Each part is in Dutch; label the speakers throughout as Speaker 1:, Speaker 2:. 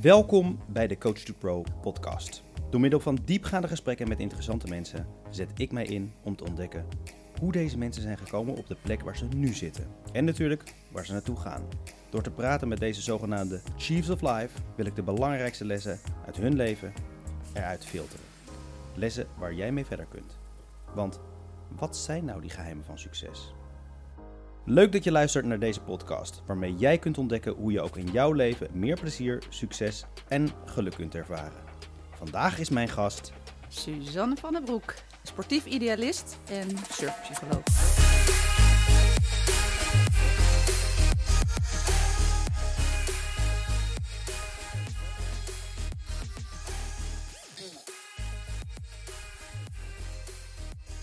Speaker 1: Welkom bij de Coach to Pro podcast. Door middel van diepgaande gesprekken met interessante mensen zet ik mij in om te ontdekken hoe deze mensen zijn gekomen op de plek waar ze nu zitten. En natuurlijk waar ze naartoe gaan. Door te praten met deze zogenaamde Chiefs of Life wil ik de belangrijkste lessen uit hun leven eruit filteren. Lessen waar jij mee verder kunt. Want wat zijn nou die geheimen van succes? Leuk dat je luistert naar deze podcast, waarmee jij kunt ontdekken hoe je ook in jouw leven meer plezier, succes en geluk kunt ervaren. Vandaag is mijn gast
Speaker 2: Suzanne van den Broek, sportief idealist en surfpsycholoog.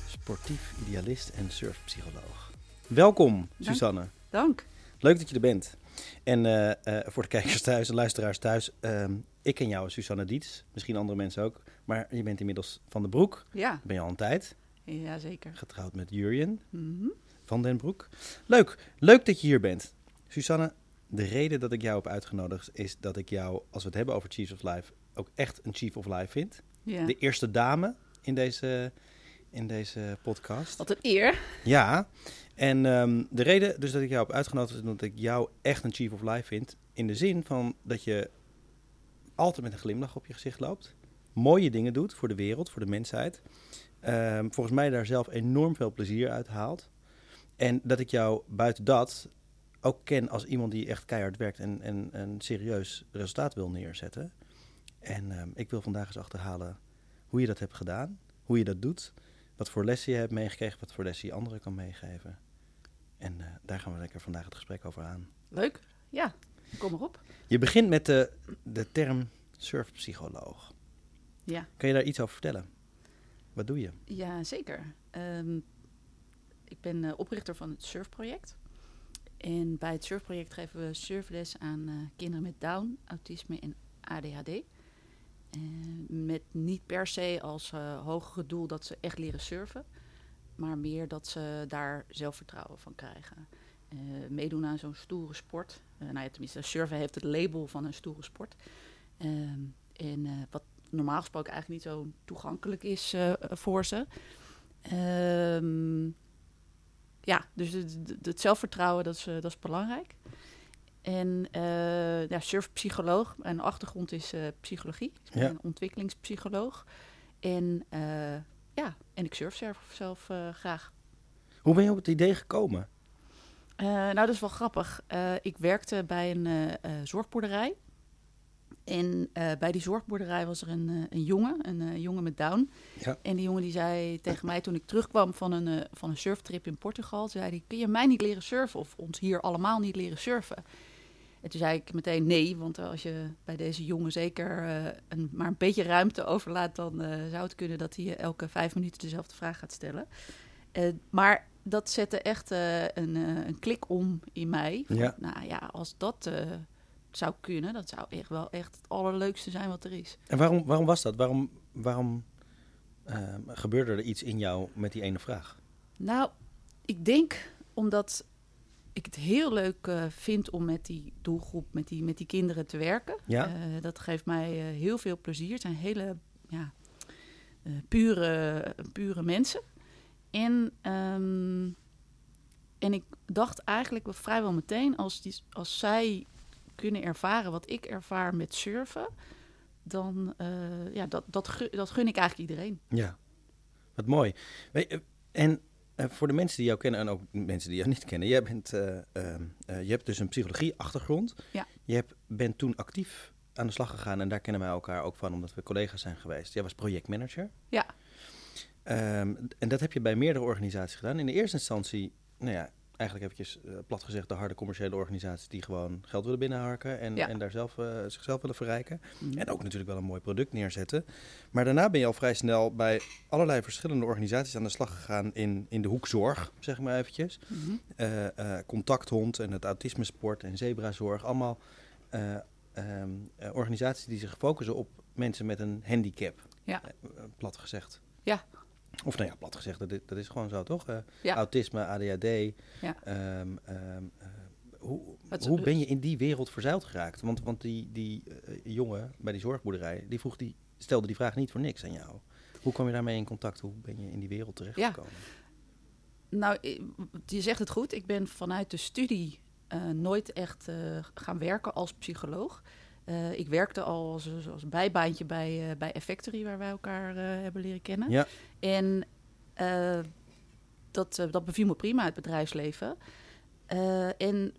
Speaker 1: sportief idealist en surfpsycholoog. Welkom, Suzanne.
Speaker 2: Dank.
Speaker 1: Leuk dat je er bent. En eh, eh, voor de kijkers thuis en luisteraars thuis, ehm, ik ken jou, Susanne Diets, misschien andere mensen ook, maar je bent inmiddels van de Broek.
Speaker 2: Ja,
Speaker 1: Ben je al een tijd,
Speaker 2: ja zeker.
Speaker 1: getrouwd met Jurjen
Speaker 2: Mhm.
Speaker 1: van den Broek. Leuk, leuk dat je hier bent. Susanne, de reden dat ik jou heb uitgenodigd is dat ik jou, als we het hebben over Chiefs of Life, ook echt een Chief of Life vind.
Speaker 2: Ja.
Speaker 1: De eerste dame in deze, in deze podcast.
Speaker 2: Wat een eer.
Speaker 1: Ja, en ehm, de reden dus dat ik jou heb uitgenodigd is omdat ik jou echt een Chief of Life vind. In de zin van dat je altijd met een glimlach op je gezicht loopt. Mooie dingen doet voor de wereld, voor de mensheid. Ehm, volgens mij daar zelf enorm veel plezier uit haalt. En dat ik jou buiten dat ook ken als iemand die echt keihard werkt en, en een serieus resultaat wil neerzetten. En ehm, ik wil vandaag eens achterhalen hoe je dat hebt gedaan, hoe je dat doet, wat voor lessen je hebt meegekregen, wat voor lessen je anderen kan meegeven. En eh, daar gaan we lekker vandaag het gesprek over aan.
Speaker 2: Leuk. Ja, kom maar op.
Speaker 1: Je begint met de, de term surfpsycholoog.
Speaker 2: Ja,
Speaker 1: Kan je daar iets over vertellen? Wat doe je?
Speaker 2: ja zeker. Ehm, ik ben eh, oprichter van het surfproject. En bij het surfproject geven we surfles aan eh, kinderen met Down, autisme en ADHD. Eh, met niet per se als eh, hogere doel dat ze echt leren surfen, maar meer dat ze daar zelfvertrouwen van krijgen. Eh, meedoen aan zo'n stoere sport. Nou ja, tenminste, surfen heeft het label van een stoere sport. Ehm, en wat normaal gesproken eigenlijk niet zo toegankelijk is voor ze. Ehm, ja, dus het, het- zelfvertrouwen, dat dat is belangrijk. En eh ja, surfpsycholoog, mijn achtergrond is eh, psychologie. Ik ben
Speaker 1: Ja.
Speaker 2: een ontwikkelingspsycholoog. En eh, ja, en ik surf zelf, zelf graag.
Speaker 1: Hoe ben je op het idee gekomen?
Speaker 2: Nou, dat is wel grappig. Ik werkte bij een zorgboerderij. En bij die zorgboerderij was er een, een jongen, een jongen met Down.
Speaker 1: Ja.
Speaker 2: En die jongen die zei tegen mij toen ik terugkwam van een, van een surftrip in Portugal... zei hij, kun je mij niet leren surfen of ons hier allemaal niet leren surfen? En toen zei ik meteen nee, want als je bij deze jongen zeker eh, een, maar een beetje ruimte overlaat... dan eh, zou het kunnen dat hij elke vijf minuten dezelfde vraag gaat stellen. Eh, maar dat zette echt een, een klik om in mij. Van,
Speaker 1: Ja.
Speaker 2: Nou ja, als dat zou kunnen, dat zou echt wel echt het allerleukste zijn wat er is.
Speaker 1: En waarom, waarom was dat? Waarom, waarom gebeurde er iets in jou met die ene vraag?
Speaker 2: Nou, ik denk omdat ik het heel leuk eh, vind om met die doelgroep, met die, met die kinderen te werken.
Speaker 1: Ja?
Speaker 2: Eh, dat geeft mij eh, heel veel plezier. Het zijn hele ja, pure, pure mensen. En, ehm, en ik dacht eigenlijk wel vrijwel meteen, als, die, als zij kunnen ervaren wat ik ervaar met surfen, dan ja, dat, dat, gun, dat gun ik eigenlijk iedereen.
Speaker 1: Ja, wat mooi. En uh, voor de mensen die jou kennen en ook mensen die jou niet kennen, jij bent, uh, je hebt dus een psychologie-achtergrond.
Speaker 2: Ja.
Speaker 1: Je hebt, bent toen actief aan de slag gegaan en daar kennen wij elkaar ook van, omdat we collega's zijn geweest. Jij was projectmanager.
Speaker 2: Ja.
Speaker 1: Um, en dat heb je bij meerdere organisaties gedaan. In de eerste instantie, nou ja, eigenlijk eventjes uh, plat gezegd de harde commerciële organisaties die gewoon geld willen binnenharken en,
Speaker 2: ja.
Speaker 1: en daar zelf, uh, zichzelf willen verrijken. Mm. En ook natuurlijk wel een mooi product neerzetten. Maar daarna ben je al vrij snel bij allerlei verschillende organisaties aan de slag gegaan in, in de hoek zorg, zeg maar eventjes. Mm -hmm. uh, contacthond en het autismesport en zebrazorg. Allemaal um, organisaties die zich focussen op mensen met een handicap,
Speaker 2: ja.
Speaker 1: plat gezegd.
Speaker 2: Ja.
Speaker 1: Of nou ja, plat gezegd, dat is, dat is gewoon zo, toch? Uh,
Speaker 2: ja.
Speaker 1: Autisme, ADHD,
Speaker 2: ja.
Speaker 1: um, um, uh, hoe,
Speaker 2: Het-
Speaker 1: hoe ben je in die wereld verzeild geraakt? Want, want die, die eh, jongen bij die zorgboerderij, die, vroeg die stelde die vraag niet voor niks aan jou. Hoe kwam je daarmee in contact? Hoe ben je in die wereld terechtgekomen?
Speaker 2: Nou, i- je zegt het goed. Ik ben vanuit de studie eh, nooit echt eh, gaan werken als psycholoog. Eh, ik werkte al als, als bijbaantje bij, eh, bij Effectory, waar wij elkaar eh, hebben leren kennen.
Speaker 1: Ja.
Speaker 2: En dat, dat beviel me prima, het bedrijfsleven. En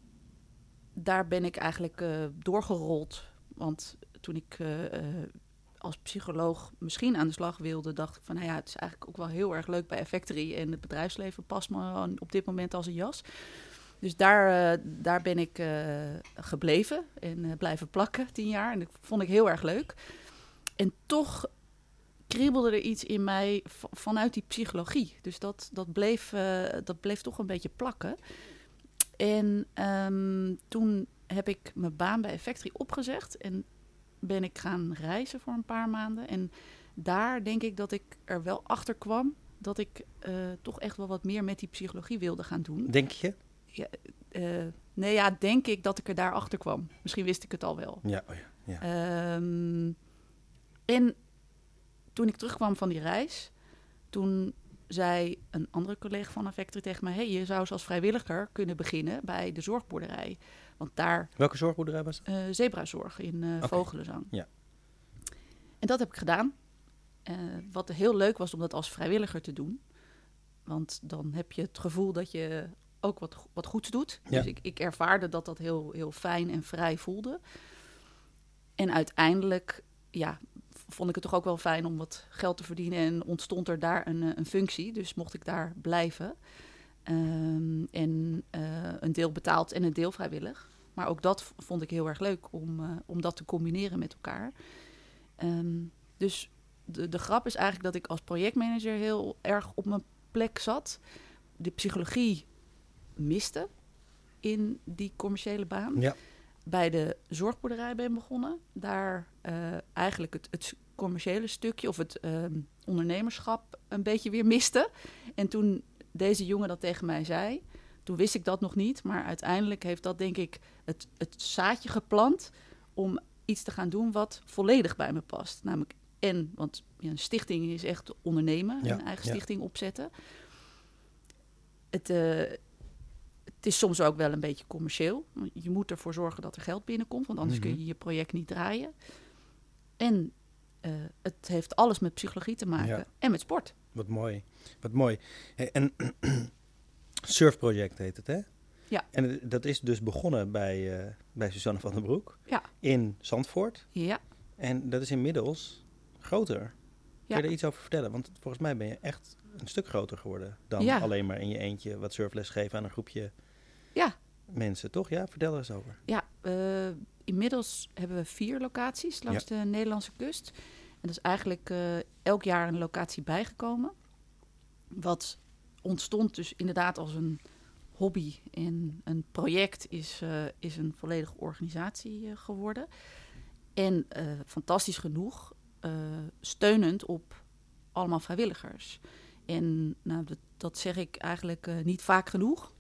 Speaker 2: daar ben ik eigenlijk doorgerold. Want toen ik als psycholoog misschien aan de slag wilde, dacht ik van, nou ja, het is eigenlijk ook wel heel erg leuk bij Effectory. En het bedrijfsleven past me op dit moment als een jas. Dus daar, eh, daar ben ik eh, gebleven en eh, blijven plakken tien jaar. En dat vond ik heel erg leuk. En toch kriebelde er iets in mij vanuit die psychologie. Dus dat, dat, bleef, dat bleef toch een beetje plakken. En ehm, toen heb ik mijn baan bij Effectory opgezegd en ben ik gaan reizen voor een paar maanden. En daar denk ik dat ik er wel achter kwam dat ik toch echt wel wat meer met die psychologie wilde gaan doen.
Speaker 1: Denk je?
Speaker 2: Eh, nee, ja, denk ik dat ik er daar achter kwam. Misschien wist ik het al wel.
Speaker 1: Ja, oh ja, ja.
Speaker 2: Ehm, en toen ik terugkwam van die reis, toen zei een andere collega van Affectory tegen mij... hey, je zou eens als vrijwilliger kunnen beginnen bij de zorgboerderij. Want daar,
Speaker 1: Welke zorgboerderij was dat?
Speaker 2: eh zebrazorg in eh. Vogelenzang.
Speaker 1: Ja.
Speaker 2: En dat heb ik gedaan. Wat heel leuk was om dat als vrijwilliger te doen. Want dan heb je het gevoel dat je ook wat, wat goeds doet.
Speaker 1: Ja.
Speaker 2: Dus ik, ik ervaarde dat dat heel, heel fijn en vrij voelde. En uiteindelijk ja, vond ik het toch ook wel fijn om wat geld te verdienen. En ontstond er daar een, eh, een functie. Dus mocht ik daar blijven. Ehm, en eh, een deel betaald en een deel vrijwillig. Maar ook dat vond ik heel erg leuk om, eh, om dat te combineren met elkaar. Ehm, dus de, de grap is eigenlijk dat ik als projectmanager heel erg op mijn plek zat. De psychologie miste in die commerciële baan.
Speaker 1: Ja.
Speaker 2: Bij de zorgboerderij ben begonnen. Daar eh, eigenlijk het, het commerciële stukje of het ehm, ondernemerschap een beetje weer miste. En toen deze jongen dat tegen mij zei, toen wist ik dat nog niet. Maar uiteindelijk heeft dat denk ik het, het zaadje geplant om iets te gaan doen wat volledig bij me past. Namelijk en, want ja, een stichting is echt ondernemen,
Speaker 1: Ja,
Speaker 2: een eigen
Speaker 1: ja.
Speaker 2: stichting opzetten. Het, eh, het is soms ook wel een beetje commercieel. Je moet ervoor zorgen dat er geld binnenkomt, want anders
Speaker 1: Mhm.
Speaker 2: kun je je project niet draaien. En eh, het heeft alles met psychologie te maken
Speaker 1: Ja.
Speaker 2: en met sport.
Speaker 1: Wat mooi. Wat mooi. Hey, en Surfproject heet het, hè?
Speaker 2: Ja.
Speaker 1: En dat is dus begonnen bij, eh, bij Suzanne van den Broek
Speaker 2: Ja.
Speaker 1: in Zandvoort.
Speaker 2: Ja,
Speaker 1: En dat is inmiddels groter. Kun
Speaker 2: Ja.
Speaker 1: je er iets over vertellen? Want volgens mij ben je echt een stuk groter geworden dan
Speaker 2: Ja.
Speaker 1: alleen maar in je eentje wat surfles geven aan een groepje
Speaker 2: Ja.
Speaker 1: mensen, toch? Ja, vertel er eens over.
Speaker 2: Ja, eh, inmiddels hebben we vier locaties langs de Nederlandse kust. En dat is eigenlijk eh, elk jaar een locatie bijgekomen. Wat ontstond dus inderdaad als een hobby en een project is, eh, is een volledige organisatie geworden. En fantastisch genoeg, steunend op allemaal vrijwilligers. En nou, dat, dat zeg ik eigenlijk niet vaak genoeg.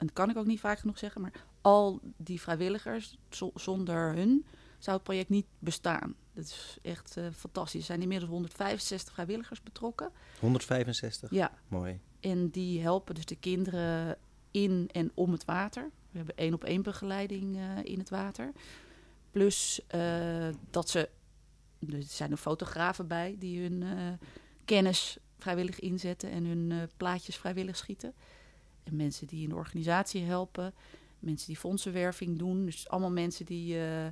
Speaker 2: En dat kan ik ook niet vaak genoeg zeggen, maar al die vrijwilligers, zo- zonder hun zou het project niet bestaan. Dat is echt eh, fantastisch. Er zijn inmiddels 165 vrijwilligers betrokken.
Speaker 1: 165.
Speaker 2: Ja,
Speaker 1: Mooi.
Speaker 2: en die helpen dus de kinderen in en om het water. We hebben één op één begeleiding eh, in het water. Plus eh, dat ze, er zijn er fotografen bij die hun kennis vrijwillig inzetten en hun plaatjes vrijwillig schieten. En mensen die in de organisatie helpen, mensen die fondsenwerving doen. Dus allemaal mensen die. eh,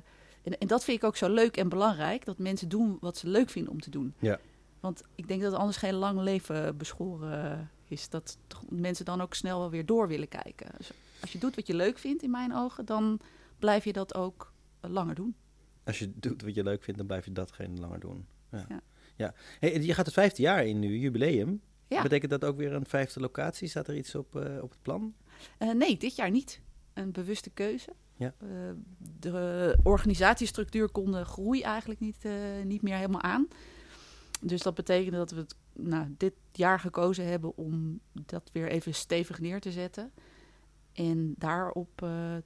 Speaker 2: en, en dat vind ik ook zo leuk en belangrijk, dat mensen doen wat ze leuk vinden om te doen.
Speaker 1: Ja.
Speaker 2: Want ik denk dat anders geen lang leven beschoren is. Dat mensen dan ook snel wel weer door willen kijken. Dus als je doet wat je leuk vindt, in mijn ogen, dan blijf je dat ook eh, langer doen.
Speaker 1: Als je doet wat je leuk vindt, dan blijf je datgene langer doen. Ja.
Speaker 2: Ja.
Speaker 1: ja. Hey, je gaat het vijfde jaar in nu, jubileum.
Speaker 2: Ja.
Speaker 1: Betekent dat ook weer een vijfde locatie? Staat er iets op, eh, op het plan?
Speaker 2: Eh, nee, dit jaar niet. Een bewuste keuze.
Speaker 1: Ja.
Speaker 2: Eh, de organisatiestructuur kon de groei eigenlijk niet, niet meer helemaal aan. Dus dat betekende dat we het nou, dit jaar gekozen hebben om dat weer even stevig neer te zetten. En daarop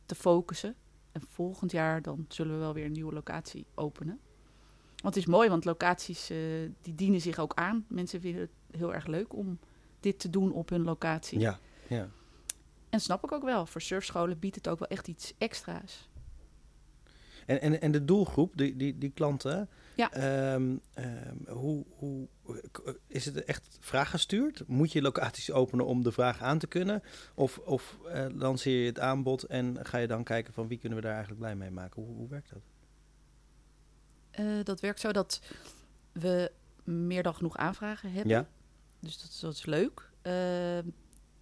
Speaker 2: te focussen. En volgend jaar dan zullen we wel weer een nieuwe locatie openen. Want het is mooi, want locaties die dienen zich ook aan. Mensen het heel erg leuk om dit te doen op hun locatie.
Speaker 1: Ja, ja.
Speaker 2: En snap ik ook wel. Voor surfscholen biedt het ook wel echt iets extra's.
Speaker 1: En, en, en de doelgroep, die, die, die klanten,
Speaker 2: Ja.
Speaker 1: ehm, ehm, hoe, hoe, is het echt vraaggestuurd? Moet je locaties openen om de vraag aan te kunnen? Of, of eh, lanceer je het aanbod en ga je dan kijken van wie kunnen we daar eigenlijk blij mee maken? Hoe, hoe werkt dat?
Speaker 2: Eh, dat werkt zo dat we meer dan genoeg aanvragen hebben.
Speaker 1: Ja?
Speaker 2: Dus dat, is- dat is leuk. Eh,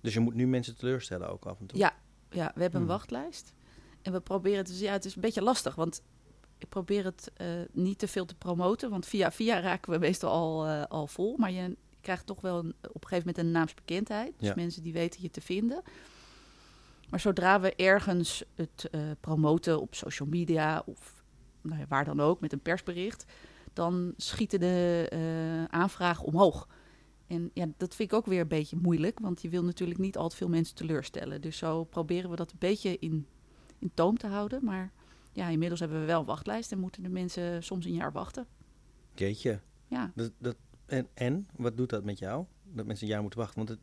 Speaker 1: Dus je moet nu mensen teleurstellen ook af en toe?
Speaker 2: ja, ja, we hebben een
Speaker 1: Hmm.
Speaker 2: wachtlijst. En we proberen het, dus ja, het is een beetje lastig, want ik probeer het eh, niet te veel te promoten, want via via raken we meestal al, eh, al vol. Maar je krijgt toch wel een, op een gegeven moment een naamsbekendheid. Dus
Speaker 1: Ja.
Speaker 2: mensen die weten je te vinden. Maar zodra we ergens het eh, promoten op social media of nou ja, waar dan ook met een persbericht, dan schieten de aanvragen omhoog. En ja, dat vind ik ook weer een beetje moeilijk, want je wil natuurlijk niet al te veel mensen teleurstellen. Dus zo proberen we dat een beetje in, in toom te houden. Maar ja, inmiddels hebben we wel een wachtlijst en moeten de mensen soms een jaar wachten.
Speaker 1: Jeetje.
Speaker 2: Ja,
Speaker 1: Dat, dat, en, en, wat doet dat met jou? Dat mensen een jaar moeten wachten? Want het,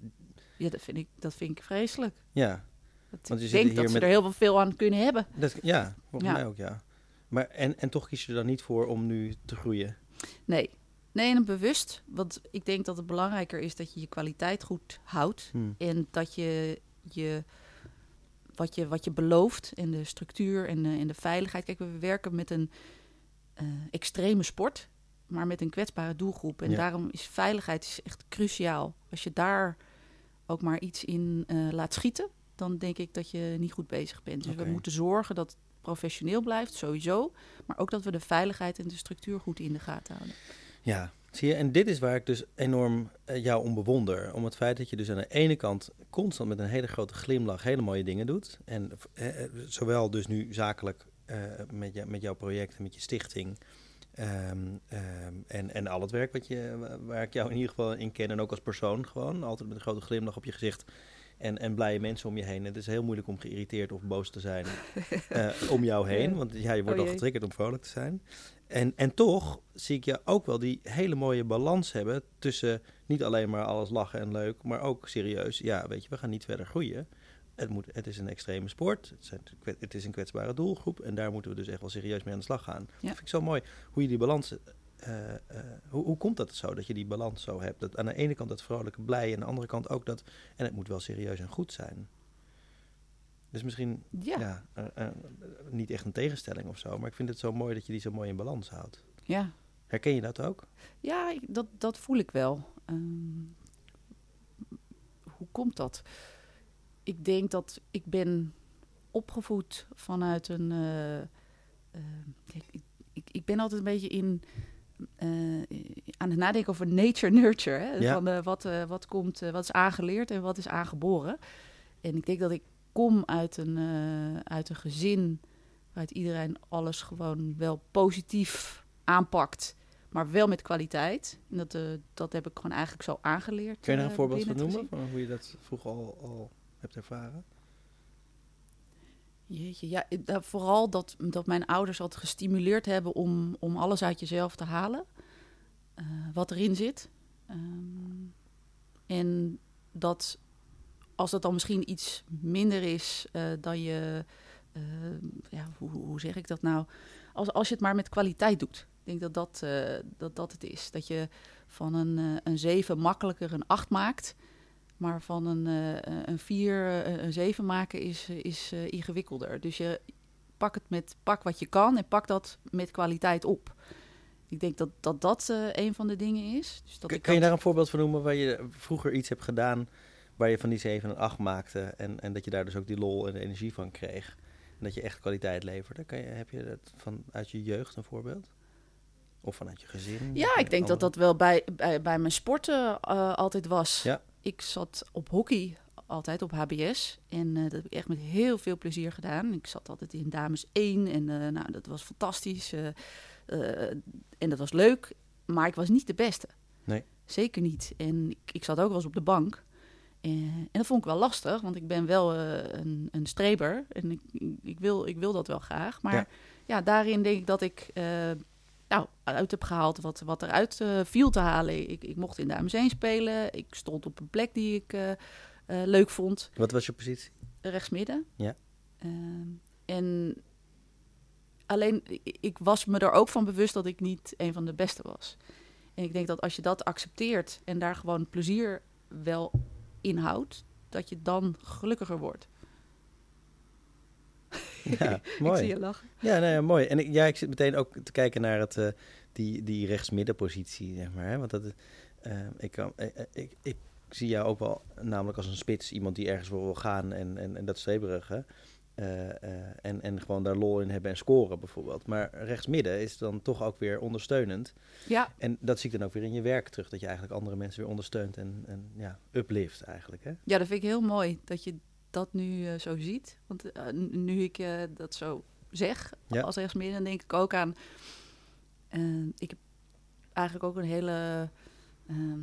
Speaker 2: ja dat, vind ik, dat vind ik vreselijk.
Speaker 1: ja,
Speaker 2: Dat,
Speaker 1: Want je
Speaker 2: ik denk
Speaker 1: hier
Speaker 2: dat ze
Speaker 1: met-
Speaker 2: er heel veel aan kunnen hebben.
Speaker 1: dat, ja volgens
Speaker 2: Ja.
Speaker 1: mij ook, ja. Maar, en, en toch kies je er dan niet voor om nu te groeien?
Speaker 2: Nee. Nee, en bewust. Want ik denk dat het belangrijker is dat je je kwaliteit goed houdt.
Speaker 1: Hm.
Speaker 2: En dat je, je, wat, je wat je belooft en de structuur en de, en de veiligheid. Kijk, we werken met een eh, extreme sport, maar met een kwetsbare doelgroep. En
Speaker 1: Ja.
Speaker 2: daarom is veiligheid is echt cruciaal. Als je daar ook maar iets in eh, laat schieten, dan denk ik dat je niet goed bezig bent. Dus we moeten zorgen dat het professioneel blijft, sowieso. Maar ook dat we de veiligheid en de structuur goed in de gaten houden.
Speaker 1: Ja, zie je, en dit is waar ik dus enorm eh, jou om bewonder. Om het feit dat je dus aan de ene kant constant met een hele grote glimlach hele mooie dingen doet. En eh, eh, zowel dus nu zakelijk met, je, met jouw project en met je stichting. ehm, ehm, en, en al het werk wat je, waar ik jou in ieder geval in ken. En ook als persoon gewoon. Altijd met een grote glimlach op je gezicht. En, en blije mensen om je heen. Het is heel moeilijk om geïrriteerd of boos te zijn eh, om jou heen. Want ja, je wordt
Speaker 2: Oh
Speaker 1: al getriggerd om vrolijk te zijn. En, en toch zie ik je ook wel die hele mooie balans hebben tussen niet alleen maar alles lachen en leuk, maar ook serieus. Ja, weet je, we gaan niet verder groeien. Het, moet, het is een extreme sport, het, zijn, het is een kwetsbare doelgroep en daar moeten we dus echt wel serieus mee aan de slag gaan. Dat vind ik zo mooi, hoe je die balans... eh, eh, hoe, hoe komt dat zo, dat je die balans zo hebt? Dat aan de ene kant dat vrolijke, blij en aan de andere kant ook dat... En het moet wel serieus en goed zijn. Dus misschien
Speaker 2: Ja,
Speaker 1: eh, niet echt een tegenstelling of zo. Maar ik vind het zo mooi dat je die zo mooi in balans houdt.
Speaker 2: ja.
Speaker 1: Herken je dat ook?
Speaker 2: Ja, ik- dat, dat voel ik wel. Ehm, hoe komt dat? Ik denk dat ik ben opgevoed vanuit een. ik, ik, ik ben altijd een beetje in. Eh, aan het nadenken over nature-nurture. Hè?
Speaker 1: Ja.
Speaker 2: Van eh, wat, eh, wat, komt, wat is aangeleerd en wat is aangeboren. En ik denk dat ik kom uit een, uit een gezin waaruit iedereen alles gewoon wel positief aanpakt maar wel met kwaliteit. En dat, dat heb ik gewoon eigenlijk zo aangeleerd.
Speaker 1: Kun je daar een voorbeeld van noemen? Van hoe je dat vroeger al, al hebt ervaren?
Speaker 2: Jeetje, ja, vooral dat, dat mijn ouders altijd gestimuleerd hebben om, om alles uit jezelf te halen. eh, wat erin zit. Ehm, en dat als dat dan misschien iets minder is eh, dan je... eh, ja, hoe, hoe zeg ik dat nou? Als, als je het maar met kwaliteit doet. Ik denk dat dat, dat, dat het is. Dat je van een, een 7 makkelijker een 8 maakt. Maar van een, eh, een 4 eh, een 7 maken is, is eh, ingewikkelder. Dus je pak het met pak wat je kan en pak dat met kwaliteit op. Ik denk dat dat, dat eh, een van de dingen is. Dus dat
Speaker 1: Kun, je daar een voorbeeld van noemen waar je vroeger iets hebt gedaan... waar je van die 7 en 8 maakte... En, en dat je daar dus ook die lol en de energie van kreeg... en dat je echt kwaliteit leverde? Kan je, heb je dat van, uit je jeugd een voorbeeld? Of vanuit je gezin?
Speaker 2: Ja, ik denk dat dat wel bij, bij, bij mijn sporten eh, altijd was.
Speaker 1: Ja.
Speaker 2: Ik zat op hockey altijd op HBS. En eh, dat heb ik echt met heel veel plezier gedaan. Ik zat altijd in dames 1 en eh, nou, dat was fantastisch. eh, en dat was leuk, maar ik was niet de beste.
Speaker 1: Nee.
Speaker 2: Zeker niet. En ik, ik zat ook wel eens op de bank. En, en dat vond ik wel lastig, want ik ben wel een, een streber en ik, ik, wil, ik wil dat wel graag. Maar
Speaker 1: Ja.
Speaker 2: ja, daarin denk ik dat ik nou, uit heb gehaald wat, wat eruit eh, viel te halen. Ik, ik mocht in de AMC spelen, ik stond op een plek die ik eh, eh, leuk vond
Speaker 1: Wat was je positie?
Speaker 2: rechtsmidden.
Speaker 1: Ja.
Speaker 2: Ehm, en alleen, ik, ik was me er ook van bewust dat ik niet een van de beste was. En ik denk dat als je dat accepteert en daar gewoon plezier wel in houdt, dat je dan gelukkiger wordt.
Speaker 1: Ja,
Speaker 2: Ik zie
Speaker 1: mooi.
Speaker 2: je lachen.
Speaker 1: Ja, nou ja, mooi. En ik, ja, ik zit meteen ook te kijken naar het, eh, die, die rechtsmiddenpositie, zeg maar. Hè? Want dat, eh, ik, kan, eh, ik, ik zie jou ook wel namelijk als een spits. Iemand die ergens voor wil gaan en, en, en dat streberige. eh, en, en gewoon daar lol in hebben en scoren bijvoorbeeld. Maar rechtsmidden is dan toch ook weer ondersteunend.
Speaker 2: Ja,
Speaker 1: En dat zie ik dan ook weer in je werk terug. Dat je eigenlijk andere mensen weer ondersteunt en, en ja, uplift eigenlijk. Hè?
Speaker 2: ja, dat vind ik heel mooi dat je dat nu eh, zo ziet. Want eh, nu ik eh, dat zo zeg
Speaker 1: Ja.
Speaker 2: als rechtsmidden, dan denk ik ook aan... eh, ik heb eigenlijk ook een hele... ehm,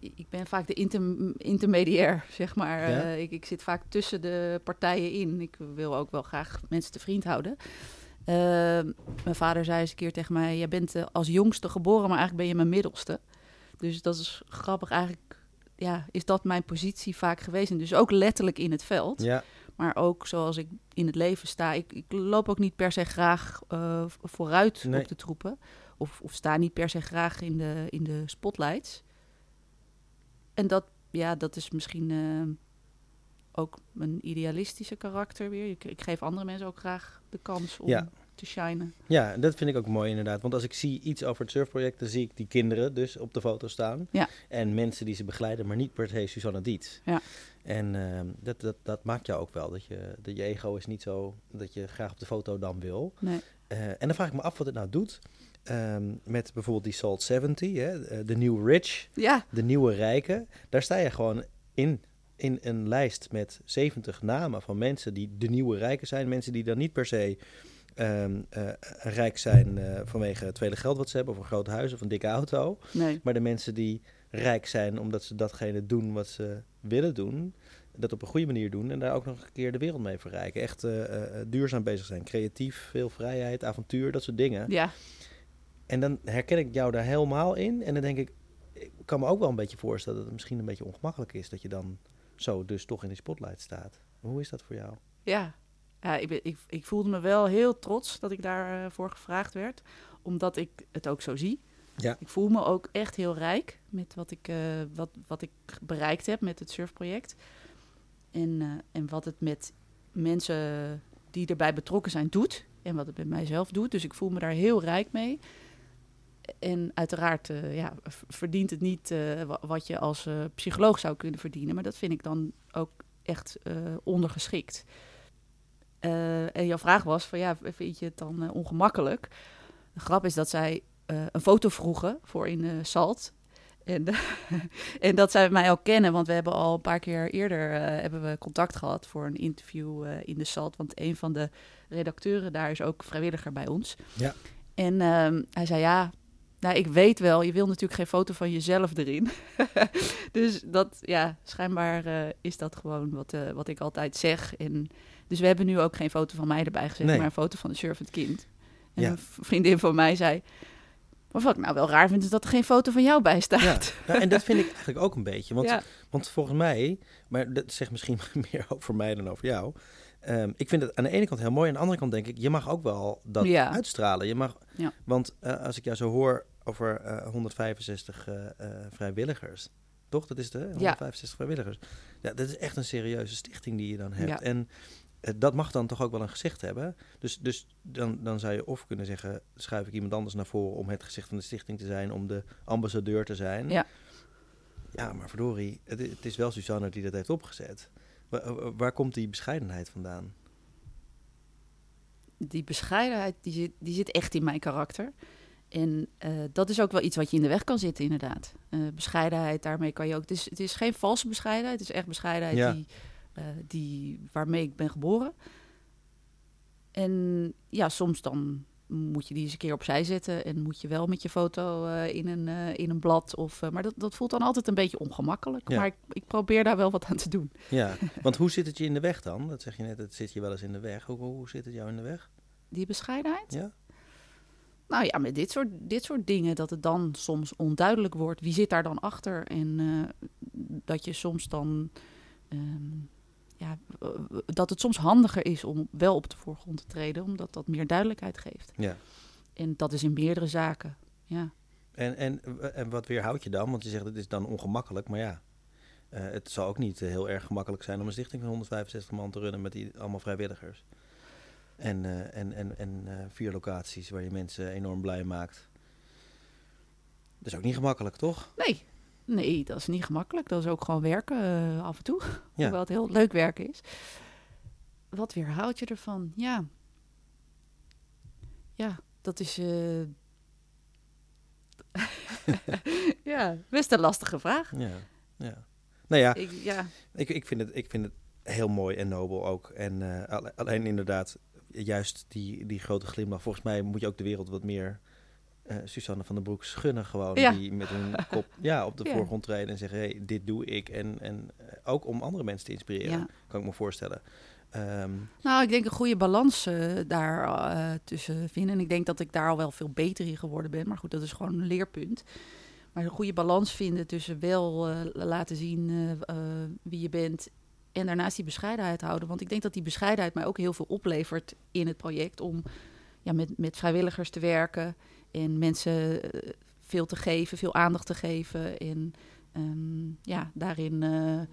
Speaker 2: ik ben vaak de inter, intermediair, zeg maar.
Speaker 1: Ja?
Speaker 2: Ik, ik zit vaak tussen de partijen in. Ik wil ook wel graag mensen te vriend houden. Ehm, mijn vader zei eens een keer tegen mij... jij bent als jongste geboren, maar eigenlijk ben je mijn middelste. Dus dat is grappig. Eigenlijk ja, is dat mijn positie vaak geweest. En dus ook letterlijk in het veld.
Speaker 1: Ja,
Speaker 2: Maar ook zoals ik in het leven sta. Ik, ik loop ook niet per se graag eh, vooruit
Speaker 1: Nee.
Speaker 2: op de troepen. Of, of sta niet per se graag in de, in de spotlights. En dat, ja, dat is misschien eh, ook mijn idealistische karakter weer. Ik, ik geef andere mensen ook graag de kans om
Speaker 1: Ja.
Speaker 2: Te shinen.
Speaker 1: Ja, dat vind ik ook mooi inderdaad. Want als ik zie iets over het surfproject, dan zie ik die kinderen dus op de foto staan.
Speaker 2: Ja.
Speaker 1: En mensen die ze begeleiden, maar niet per se Susanne Dietz.
Speaker 2: Ja.
Speaker 1: En ehm, dat, dat, dat maakt jou ook wel. Dat je, dat je ego is niet zo dat je graag op de foto dan wil.
Speaker 2: Nee.
Speaker 1: Eh, en dan vraag ik me af wat het nou doet. ehm, met bijvoorbeeld die Salt 70, hè, eh, de New Rich,
Speaker 2: Ja,
Speaker 1: de nieuwe rijken. Daar sta je gewoon in, in een lijst met 70 namen van mensen die de nieuwe rijken zijn. Mensen die dan niet per se ehm, eh, rijk zijn eh, vanwege het tweede geld wat ze hebben, of een groot huis of een dikke auto.
Speaker 2: nee.
Speaker 1: Maar de mensen die rijk zijn omdat ze datgene doen wat ze willen doen. Dat op een goede manier doen en daar ook nog een keer de wereld mee verrijken. Echt eh, duurzaam bezig zijn. Creatief, veel vrijheid, avontuur, dat soort dingen.
Speaker 2: Ja,
Speaker 1: En dan herken ik jou daar helemaal in. En dan denk ik, ik kan me ook wel een beetje voorstellen dat het misschien een beetje ongemakkelijk is dat je dan zo dus toch in die spotlight staat. Hoe is dat voor jou?
Speaker 2: Ja, ja ik, ben, ik, ik voelde me wel heel trots dat ik daarvoor voor gevraagd werd. Omdat ik het ook zo zie.
Speaker 1: Ja.
Speaker 2: Ik voel me ook echt heel rijk met wat ik, eh, wat, wat ik bereikt heb met het surfproject. En, eh, en wat het met mensen die erbij betrokken zijn doet. En wat het met mijzelf doet. Dus ik voel me daar heel rijk mee. En uiteraard eh, ja, verdient het niet eh, wa- wat je als eh, psycholoog zou kunnen verdienen. Maar dat vind ik dan ook echt eh, ondergeschikt. Eh, en jouw vraag was van ja, vind je het dan eh, ongemakkelijk? De grap is dat zij eh, een foto vroegen voor in Salt. En, en dat zij mij ook kennen, want we hebben al een paar keer eerder hebben we contact gehad voor een interview in de Salt. Want een van de redacteuren daar is ook vrijwilliger bij ons.
Speaker 1: Ja.
Speaker 2: En ehm, hij zei ja, nou ik weet wel, je wil natuurlijk geen foto van jezelf erin. dus dat, ja, schijnbaar is dat gewoon wat, wat ik altijd zeg. En, dus we hebben nu ook geen foto van mij erbij gezet,
Speaker 1: Nee.
Speaker 2: maar een foto van een surfend kind. En
Speaker 1: Ja.
Speaker 2: een vriendin van mij zei, maar wat ik nou wel raar vind, is dat er geen foto van jou bij staat.
Speaker 1: Ja, nou, en dat vind ik eigenlijk ook een beetje. Want,
Speaker 2: Ja.
Speaker 1: want volgens mij, maar dat zegt misschien meer over mij dan over jou. Ehm, ik vind het aan de ene kant heel mooi. Aan de andere kant denk ik, je mag ook wel dat
Speaker 2: Ja.
Speaker 1: uitstralen. Je mag. Want eh, als ik jou zo hoor over eh, 165 eh, eh, vrijwilligers. Toch? Dat is de 165 vrijwilligers. Ja, dat is echt een serieuze stichting die je dan hebt. En dat mag dan toch ook wel een gezicht hebben. Dus, dus dan, dan zou je of kunnen zeggen, schuif ik iemand anders naar voren om het gezicht van de stichting te zijn, om de ambassadeur te zijn.
Speaker 2: Ja.
Speaker 1: Ja, maar verdorie, het, het is wel Suzanne die dat heeft opgezet. Waar, waar komt die bescheidenheid vandaan?
Speaker 2: die bescheidenheid, die zit, die zit echt in mijn karakter. En eh, dat is ook wel iets wat je in de weg kan zitten, inderdaad. Eh, bescheidenheid, daarmee kan je ook... Het is, het is geen valse bescheidenheid, het is echt bescheidenheid
Speaker 1: Ja.
Speaker 2: die, eh, die, waarmee ik ben geboren. En ja, soms dan moet je die eens een keer opzij zetten en moet je wel met je foto eh, in, een, eh, in een blad. Of, eh, maar dat, dat voelt dan altijd een beetje ongemakkelijk.
Speaker 1: Ja.
Speaker 2: Maar ik, ik probeer daar wel wat aan te doen.
Speaker 1: Ja, want hoe zit het je in de weg dan? Dat zeg je net, het zit je wel eens in de weg. Hoe, hoe zit het jou in de weg?
Speaker 2: Die bescheidenheid.
Speaker 1: Ja?
Speaker 2: Nou ja, met dit soort, dit soort dingen, dat het dan soms onduidelijk wordt. Wie zit daar dan achter? En eh, dat je soms dan. ehm, ja, dat het soms handiger is om wel op de voorgrond te treden, omdat dat meer duidelijkheid geeft.
Speaker 1: Ja.
Speaker 2: En dat is in meerdere zaken. Ja.
Speaker 1: En, en, en wat weerhoud je dan? Want je zegt het is dan ongemakkelijk, maar ja. eh, het zal ook niet eh, heel erg gemakkelijk zijn om een stichting van 165 man te runnen met die, allemaal vrijwilligers. En, eh, en, en, en vier locaties waar je mensen enorm blij maakt. Dat is ook niet gemakkelijk, toch?
Speaker 2: Nee, nee, dat is niet gemakkelijk. Dat is ook gewoon werken eh, af en toe.
Speaker 1: Ja.
Speaker 2: Hoewel het heel leuk werken is. Wat weerhoud je ervan? Ja. Ja, dat is. eh, ja, best een lastige vraag.
Speaker 1: Ja. ja. Nou ja,
Speaker 2: Ik, ja,
Speaker 1: Ik, ik, vind het, ik vind het heel mooi en nobel ook. En eh, alle- alleen inderdaad, juist die, die grote glimlach. Volgens mij moet je ook de wereld wat meer eh Susanne van den Broek gunnen. Gewoon
Speaker 2: Ja.
Speaker 1: die met een kop ja, op de
Speaker 2: Ja.
Speaker 1: voorgrond treden en zeggen: hey, dit doe ik. En, en eh, ook om andere mensen te inspireren,
Speaker 2: ja.
Speaker 1: kan ik me voorstellen. Ehm,
Speaker 2: Nou, ik denk een goede balans eh, daar tussen vinden. En ik denk dat ik daar al wel veel beter in geworden ben. Maar goed, dat is gewoon een leerpunt. Maar een goede balans vinden tussen wel laten zien wie je bent. En daarnaast die bescheidenheid houden. Want ik denk dat die bescheidenheid mij ook heel veel oplevert in het project. Om ja, met, met vrijwilligers te werken. En mensen eh, veel te geven, veel aandacht te geven. En ehm, ja, daarin eh, eh,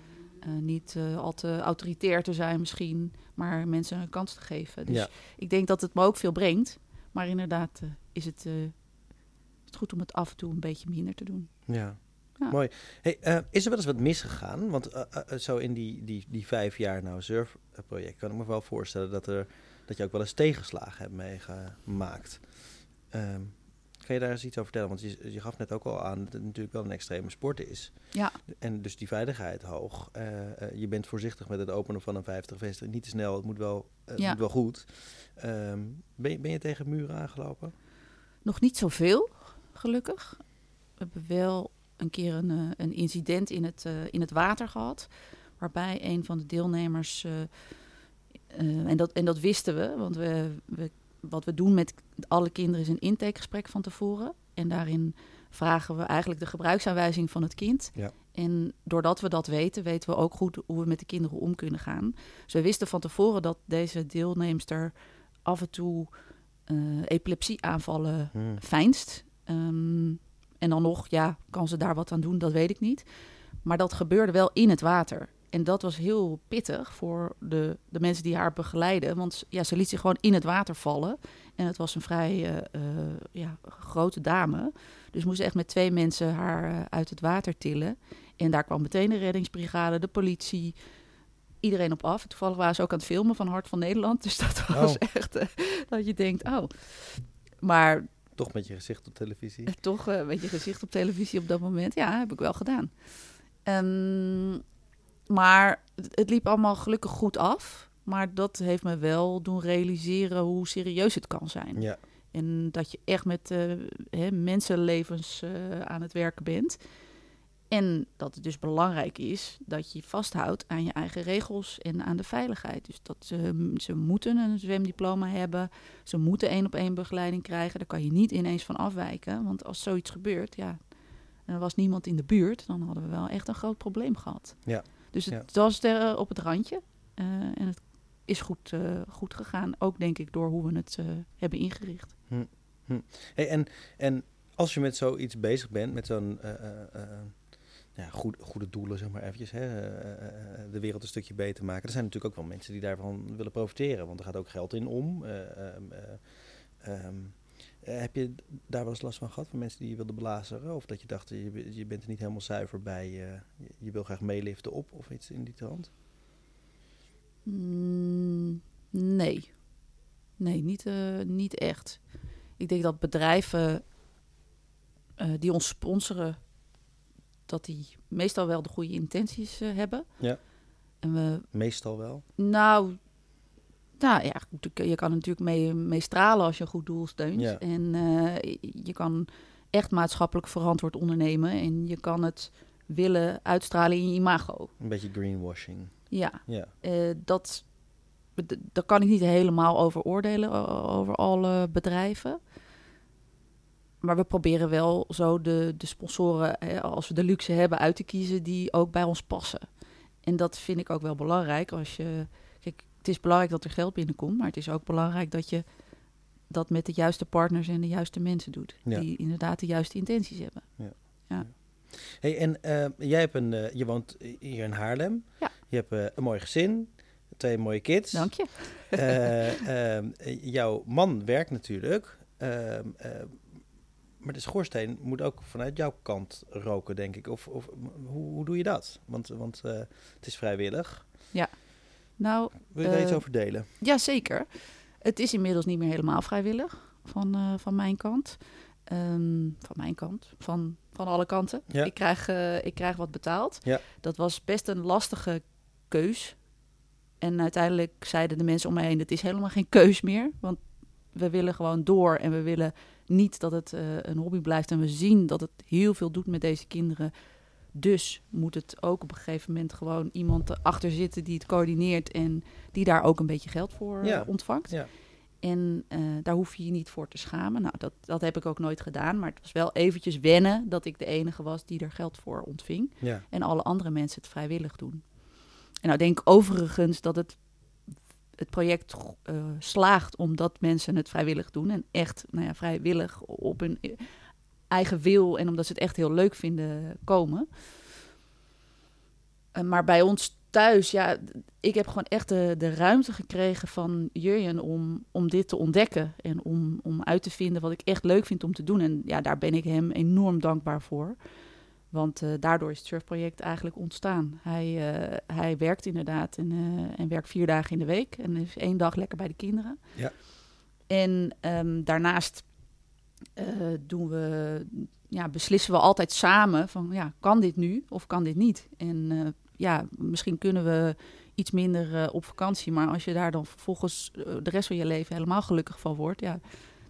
Speaker 2: niet al te autoritair te zijn misschien. Maar mensen een kans te geven. Dus
Speaker 1: Ja.
Speaker 2: ik denk dat het me ook veel brengt. Maar inderdaad is het, het goed om het af en toe een beetje minder te doen.
Speaker 1: ja.
Speaker 2: Ja.
Speaker 1: Mooi. Hey, is er wel eens wat misgegaan? Want zo in die, die, die vijf jaar nou surfproject kan ik me wel voorstellen dat, er, dat je ook wel eens tegenslagen hebt meegemaakt. Ehm, kan je daar eens iets over vertellen? Want je, je gaf net ook al aan dat het natuurlijk wel een extreme sport is.
Speaker 2: Ja.
Speaker 1: En dus die veiligheid hoog. Eh, eh, je bent voorzichtig met het openen van een 50 vestiging. Niet te snel, het moet wel, het
Speaker 2: Ja.
Speaker 1: moet wel goed. Ehm, ben, je, ben je tegen muren aangelopen?
Speaker 2: Nog niet zoveel, gelukkig. We hebben wel een keer een, eh, een incident in het, in het water gehad. Waarbij een van de deelnemers. en, dat, en dat wisten we, want we, we, wat we doen met alle kinderen is een intakegesprek van tevoren. En daarin vragen we eigenlijk de gebruiksaanwijzing van het kind.
Speaker 1: Ja.
Speaker 2: En doordat we dat weten, weten we ook goed hoe we met de kinderen om kunnen gaan. Dus we wisten van tevoren dat deze deelnemster af en toe eh, epilepsieaanvallen
Speaker 1: Hmm.
Speaker 2: fijnst. Ehm, en dan nog, ja, kan ze daar wat aan doen? Dat weet ik niet. Maar dat gebeurde wel in het water. En dat was heel pittig voor de, de mensen die haar begeleiden. Want ja, ze liet zich gewoon in het water vallen. En het was een vrij eh, eh, ja, grote dame. Dus moesten echt met twee mensen haar eh, uit het water tillen. En daar kwam meteen de reddingsbrigade, de politie, iedereen op af. Toevallig waren ze ook aan het filmen van Hart van Nederland. Dus dat was
Speaker 1: Oh.
Speaker 2: echt eh, dat je denkt, oh. Maar
Speaker 1: Toch met je gezicht op televisie.
Speaker 2: toch met je gezicht op televisie op dat moment. Ja, heb ik wel gedaan. Ehm, maar het, liep allemaal gelukkig goed af. Maar dat heeft me wel doen realiseren hoe serieus het kan zijn.
Speaker 1: Ja.
Speaker 2: En dat je echt met eh, hè, mensenlevens eh, aan het werken bent. En dat het dus belangrijk is dat je je vasthoudt aan je eigen regels en aan de veiligheid. Dus dat ze, ze moeten een zwemdiploma hebben. Ze moeten één op één begeleiding krijgen. Daar kan je niet ineens van afwijken. Want als zoiets gebeurt, ja, en er was niemand in de buurt, dan hadden we wel echt een groot probleem gehad.
Speaker 1: Ja.
Speaker 2: Dus het
Speaker 1: Ja.
Speaker 2: was er eh, op het randje. Eh, en het is goed, eh, goed gegaan. Ook denk ik door hoe we het hebben ingericht.
Speaker 1: Hey, en, en als je met zoiets bezig bent, met zo'n ja, goed, goede doelen, zeg maar eventjes, hè, de wereld een stukje beter maken. Er zijn natuurlijk ook wel mensen die daarvan willen profiteren, want er gaat ook geld in om. Eh, eh, eh, heb je daar wel eens last van gehad, van mensen die je wilden belazeren? Of dat je dacht, je, be- je bent er niet helemaal zuiver bij, eh, je, je wil graag meeliften op of iets in die trant?
Speaker 2: Mm, nee. Nee, niet, eh, niet echt. Ik denk dat bedrijven eh, die ons sponsoren, dat die meestal wel de goede intenties eh, hebben.
Speaker 1: Ja.
Speaker 2: En we,
Speaker 1: Meestal wel.
Speaker 2: nou, Nou ja, goed, je kan natuurlijk mee, mee stralen als je een goed doel steunt.
Speaker 1: Ja.
Speaker 2: En eh, je kan echt maatschappelijk verantwoord ondernemen. En je kan het willen uitstralen in je imago.
Speaker 1: Een beetje greenwashing.
Speaker 2: Ja,
Speaker 1: Ja.
Speaker 2: eh, dat, daar kan ik niet helemaal over oordelen, over alle bedrijven. Maar we proberen wel zo de, de sponsoren, hè, als we de luxe hebben, uit te kiezen die ook bij ons passen. En dat vind ik ook wel belangrijk. Als je, het is belangrijk dat er geld binnenkomt, maar het is ook belangrijk dat je dat met de juiste partners en de juiste mensen doet.
Speaker 1: Ja.
Speaker 2: Die inderdaad de juiste intenties hebben.
Speaker 1: Hey, en eh, jij hebt een, eh, je woont hier in Haarlem.
Speaker 2: Ja.
Speaker 1: Je hebt eh, een mooi gezin, twee mooie kids.
Speaker 2: Dank je.
Speaker 1: Jouw man werkt natuurlijk. maar de schoorsteen moet ook vanuit jouw kant roken, denk ik. Of, of hoe, hoe doe je dat? Want, want het is vrijwillig.
Speaker 2: Nou,
Speaker 1: Wil je daar iets
Speaker 2: Eh,
Speaker 1: over delen?
Speaker 2: Ja, zeker. Het is inmiddels niet meer helemaal vrijwillig van, eh, van mijn kant. Ehm, van mijn kant, van, van alle kanten.
Speaker 1: Ja.
Speaker 2: Ik, krijg, eh, ik krijg wat betaald.
Speaker 1: Ja.
Speaker 2: Dat was best een lastige keus. En uiteindelijk zeiden de mensen om mij heen, het is helemaal geen keus meer. Want we willen gewoon door en we willen niet dat het een hobby blijft. En we zien dat het heel veel doet met deze kinderen. Dus moet het ook op een gegeven moment gewoon iemand achter zitten die het coördineert en die daar ook een beetje geld voor eh,
Speaker 1: Ja.
Speaker 2: ontvangt.
Speaker 1: Ja.
Speaker 2: En eh, daar hoef je je niet voor te schamen. Nou, dat, dat heb ik ook nooit gedaan. Maar het was wel eventjes wennen dat ik de enige was die er geld voor ontving.
Speaker 1: Ja.
Speaker 2: En alle andere mensen het vrijwillig doen. En nou denk ik overigens dat het, het project eh, slaagt omdat mensen het vrijwillig doen. En echt nou ja, vrijwillig op hun eigen wil en omdat ze het echt heel leuk vinden komen. Eh, maar bij ons thuis, ja, ik heb gewoon echt de, de ruimte gekregen van Jurjen om, om dit te ontdekken. En om, om uit te vinden wat ik echt leuk vind om te doen. En ja, daar ben ik hem enorm dankbaar voor. Want eh, daardoor is het surfproject eigenlijk ontstaan. Hij, eh, hij werkt inderdaad en, en werkt vier dagen in de week. En is één dag lekker bij de kinderen.
Speaker 1: Ja.
Speaker 2: En ehm, daarnaast doen we, ja, beslissen we altijd samen van ja, kan dit nu of kan dit niet? En eh, ja, misschien kunnen we iets minder eh, op vakantie. Maar als je daar dan vervolgens eh, de rest van je leven helemaal gelukkig van wordt, ja,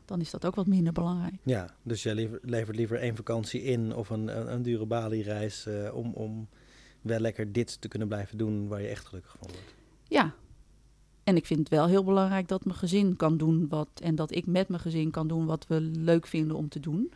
Speaker 2: dan is dat ook wat minder belangrijk.
Speaker 1: ja, dus jij lever- levert liever één vakantie in of een, een, een dure Bali-reis eh, om, om wel lekker dit te kunnen blijven doen waar je echt gelukkig van wordt.
Speaker 2: Ja. En ik vind het wel heel belangrijk dat mijn gezin kan doen wat. En dat ik met mijn gezin kan doen wat we leuk vinden om te doen.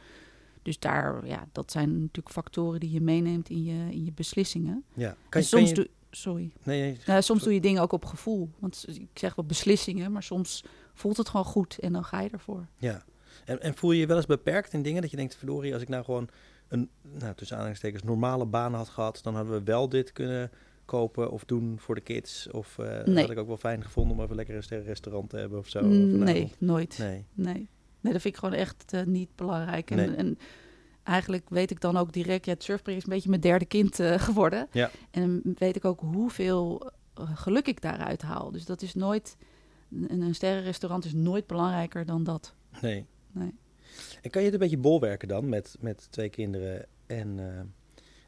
Speaker 2: Dus daar, ja, dat zijn natuurlijk factoren die je meeneemt in je, in je beslissingen.
Speaker 1: Ja, kan,
Speaker 2: en
Speaker 1: kan
Speaker 2: soms
Speaker 1: je...
Speaker 2: doe, sorry.
Speaker 1: Nee, nee,
Speaker 2: Nou, soms doe je dingen ook op gevoel. Want ik zeg wel beslissingen, maar soms voelt het gewoon goed en dan ga je ervoor.
Speaker 1: Ja. En, en voel je je wel eens beperkt in dingen dat je denkt, verdorie, als ik nou gewoon een, nou, tussen aanhalingstekens, normale baan had gehad, dan hadden we wel dit kunnen kopen of doen voor de kids. Of eh
Speaker 2: Nee.
Speaker 1: had ik ook wel fijn gevonden om even lekker een sterrenrestaurant te hebben of zo.
Speaker 2: Mm,
Speaker 1: vanavond.
Speaker 2: nee, nooit.
Speaker 1: Nee.
Speaker 2: Nee. nee, dat vind ik gewoon echt eh, niet belangrijk. En,
Speaker 1: Nee.
Speaker 2: en eigenlijk weet ik dan ook direct, ja, het surfproject is een beetje mijn derde kind eh, geworden.
Speaker 1: Ja.
Speaker 2: En dan weet ik ook hoeveel geluk ik daaruit haal. Dus dat is nooit, een, een sterrenrestaurant is nooit belangrijker dan dat.
Speaker 1: Nee.
Speaker 2: Nee.
Speaker 1: En kan je het een beetje bolwerken dan met, met twee kinderen en,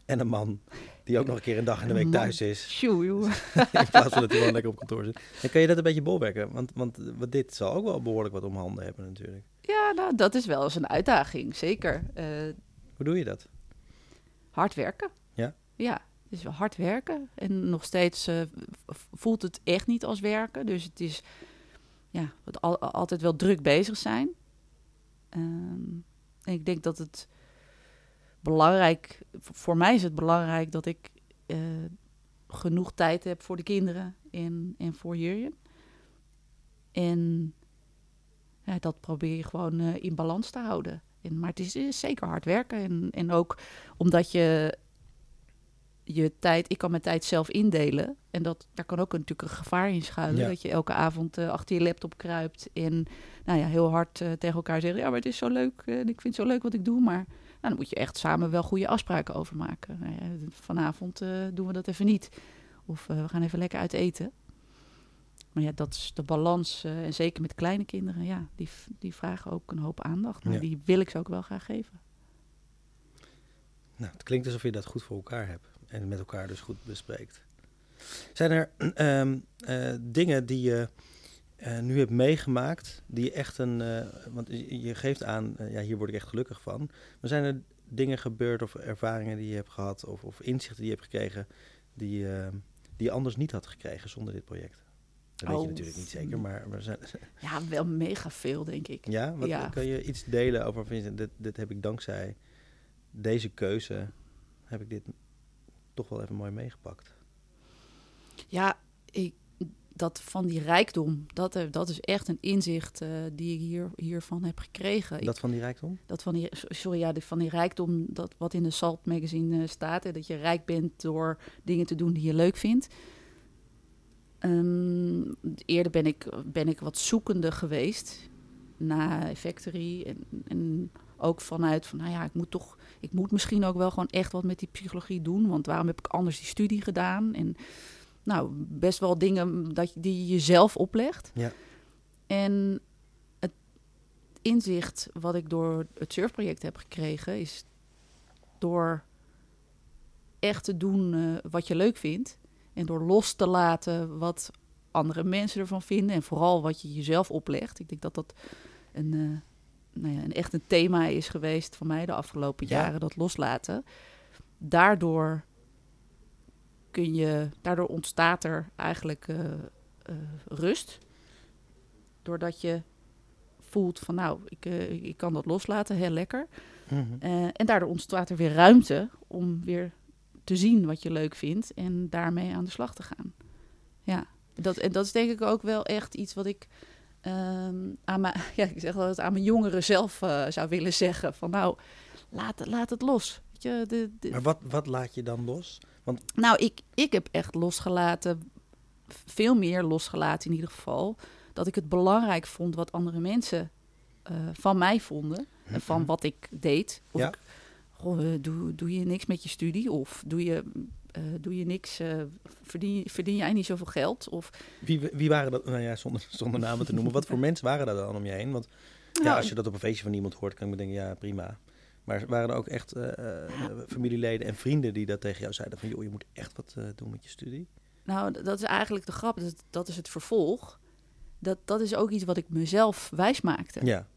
Speaker 1: en een man die ook nog een keer een dag in de week thuis is.
Speaker 2: Tjoe, joh.
Speaker 1: in plaats van dat hij gewoon lekker op kantoor zit. En kan je dat een beetje bolwerken? Want, want wat dit zal ook wel behoorlijk wat om handen hebben natuurlijk.
Speaker 2: Ja, nou, dat is wel eens een uitdaging, zeker. Eh,
Speaker 1: Hoe doe je dat?
Speaker 2: hard werken.
Speaker 1: Ja?
Speaker 2: Ja, wel hard werken. En nog steeds eh, voelt het echt niet als werken. Dus het is ja, al, altijd wel druk bezig zijn. Ehm, en ik denk dat het belangrijk... Voor mij is het belangrijk dat ik eh, genoeg tijd heb voor de kinderen en, en voor Jurjen. En ja, dat probeer je gewoon eh, in balans te houden. En, maar het is, is zeker hard werken. En, en ook omdat je je tijd, ik kan mijn tijd zelf indelen. En dat, daar kan ook natuurlijk een gevaar in schuilen.
Speaker 1: Ja.
Speaker 2: Dat je elke avond eh, achter je laptop kruipt. En nou ja, heel hard tegen elkaar zeggen: Ja, maar het is zo leuk. En ik vind het zo leuk wat ik doe. Maar dan moet je echt samen wel goede afspraken over maken. Nou ja, vanavond eh, doen we dat even niet. Of eh, we gaan even lekker uit eten. Maar ja, dat is de balans. eh, en zeker met kleine kinderen, ja, die, die vragen ook een hoop aandacht. Maar
Speaker 1: Ja.
Speaker 2: die wil ik ze ook wel graag geven.
Speaker 1: Nou, het klinkt alsof je dat goed voor elkaar hebt en met elkaar dus goed bespreekt. Zijn er ehm, eh, dingen die je eh, nu hebt meegemaakt, die echt een. eh, want je geeft aan, eh, ja, hier word ik echt gelukkig van. Maar zijn er dingen gebeurd of ervaringen die je hebt gehad, of, of inzichten die je hebt gekregen, die, die je anders niet had gekregen zonder dit project? Dat weet
Speaker 2: Oh,
Speaker 1: je natuurlijk niet zeker, maar, maar zijn,
Speaker 2: Ja, wel mega veel, denk ik.
Speaker 1: ja, wat,
Speaker 2: Ja.
Speaker 1: kan je iets delen over Vincent? Dit, dit heb ik dankzij deze keuze, heb ik dit toch wel even mooi meegepakt.
Speaker 2: Ja, ik, dat van die rijkdom, dat, dat is echt een inzicht eh, die ik hier, hiervan heb gekregen.
Speaker 1: Dat van die rijkdom?
Speaker 2: dat van die, sorry, ja, die- van die rijkdom, dat wat in de Salt magazine eh, staat, hè, dat je rijk bent door dingen te doen die je leuk vindt. Ehm, eerder ben ik, ben ik wat zoekende geweest na Factory en, en ook vanuit van, nou ja, ik moet toch, ik moet misschien ook wel gewoon echt wat met die psychologie doen, want waarom heb ik anders die studie gedaan? En nou, best wel dingen dat je, die je jezelf oplegt.
Speaker 1: Ja.
Speaker 2: En het inzicht wat ik door het surfproject heb gekregen, is door echt te doen eh, wat je leuk vindt. En door los te laten wat andere mensen ervan vinden. En vooral wat je jezelf oplegt. Ik denk dat dat een, eh, nou ja, een echt een thema is geweest van mij de afgelopen
Speaker 1: Ja.
Speaker 2: jaren. Dat loslaten. Daardoor kun je, daardoor ontstaat er eigenlijk eh, eh, rust. Doordat je voelt van nou, ik, eh, ik kan dat loslaten, heel lekker.
Speaker 1: Mhm.
Speaker 2: En daardoor ontstaat er weer ruimte om weer te zien wat je leuk vindt en daarmee aan de slag te gaan. Ja, dat, en dat is denk ik ook wel echt iets wat ik ehm, aan, mijn, ja, ik zeg het aan mijn jongeren zelf zou willen zeggen. Van nou, laat, laat het los. Weet je, de, de-
Speaker 1: Maar wat, wat laat je dan los?
Speaker 2: nou, ik, ik heb echt losgelaten, veel meer losgelaten in ieder geval, dat ik het belangrijk vond wat andere mensen eh, van mij vonden en van wat ik deed. Of
Speaker 1: Ja.
Speaker 2: ik, goh, eh, doe, doe je niks met je studie? Of doe je, eh, doe je niks, verdien, verdien jij niet zoveel geld? Of,
Speaker 1: Wie, wie waren dat? Nou ja, zonder, zonder namen te noemen. Wat voor mensen waren daar dan om je heen? Want ja,
Speaker 2: Nou,
Speaker 1: als je dat op een feestje van iemand hoort, kan ik me denken, ja, prima. Maar waren er ook echt eh, eh, familieleden en vrienden die dat tegen jou zeiden? Van, joh, je moet echt wat eh, doen met je studie?
Speaker 2: Nou, dat is eigenlijk de grap. Dat, dat is het vervolg. Dat, dat is ook iets wat ik mezelf wijs maakte.
Speaker 1: Ja,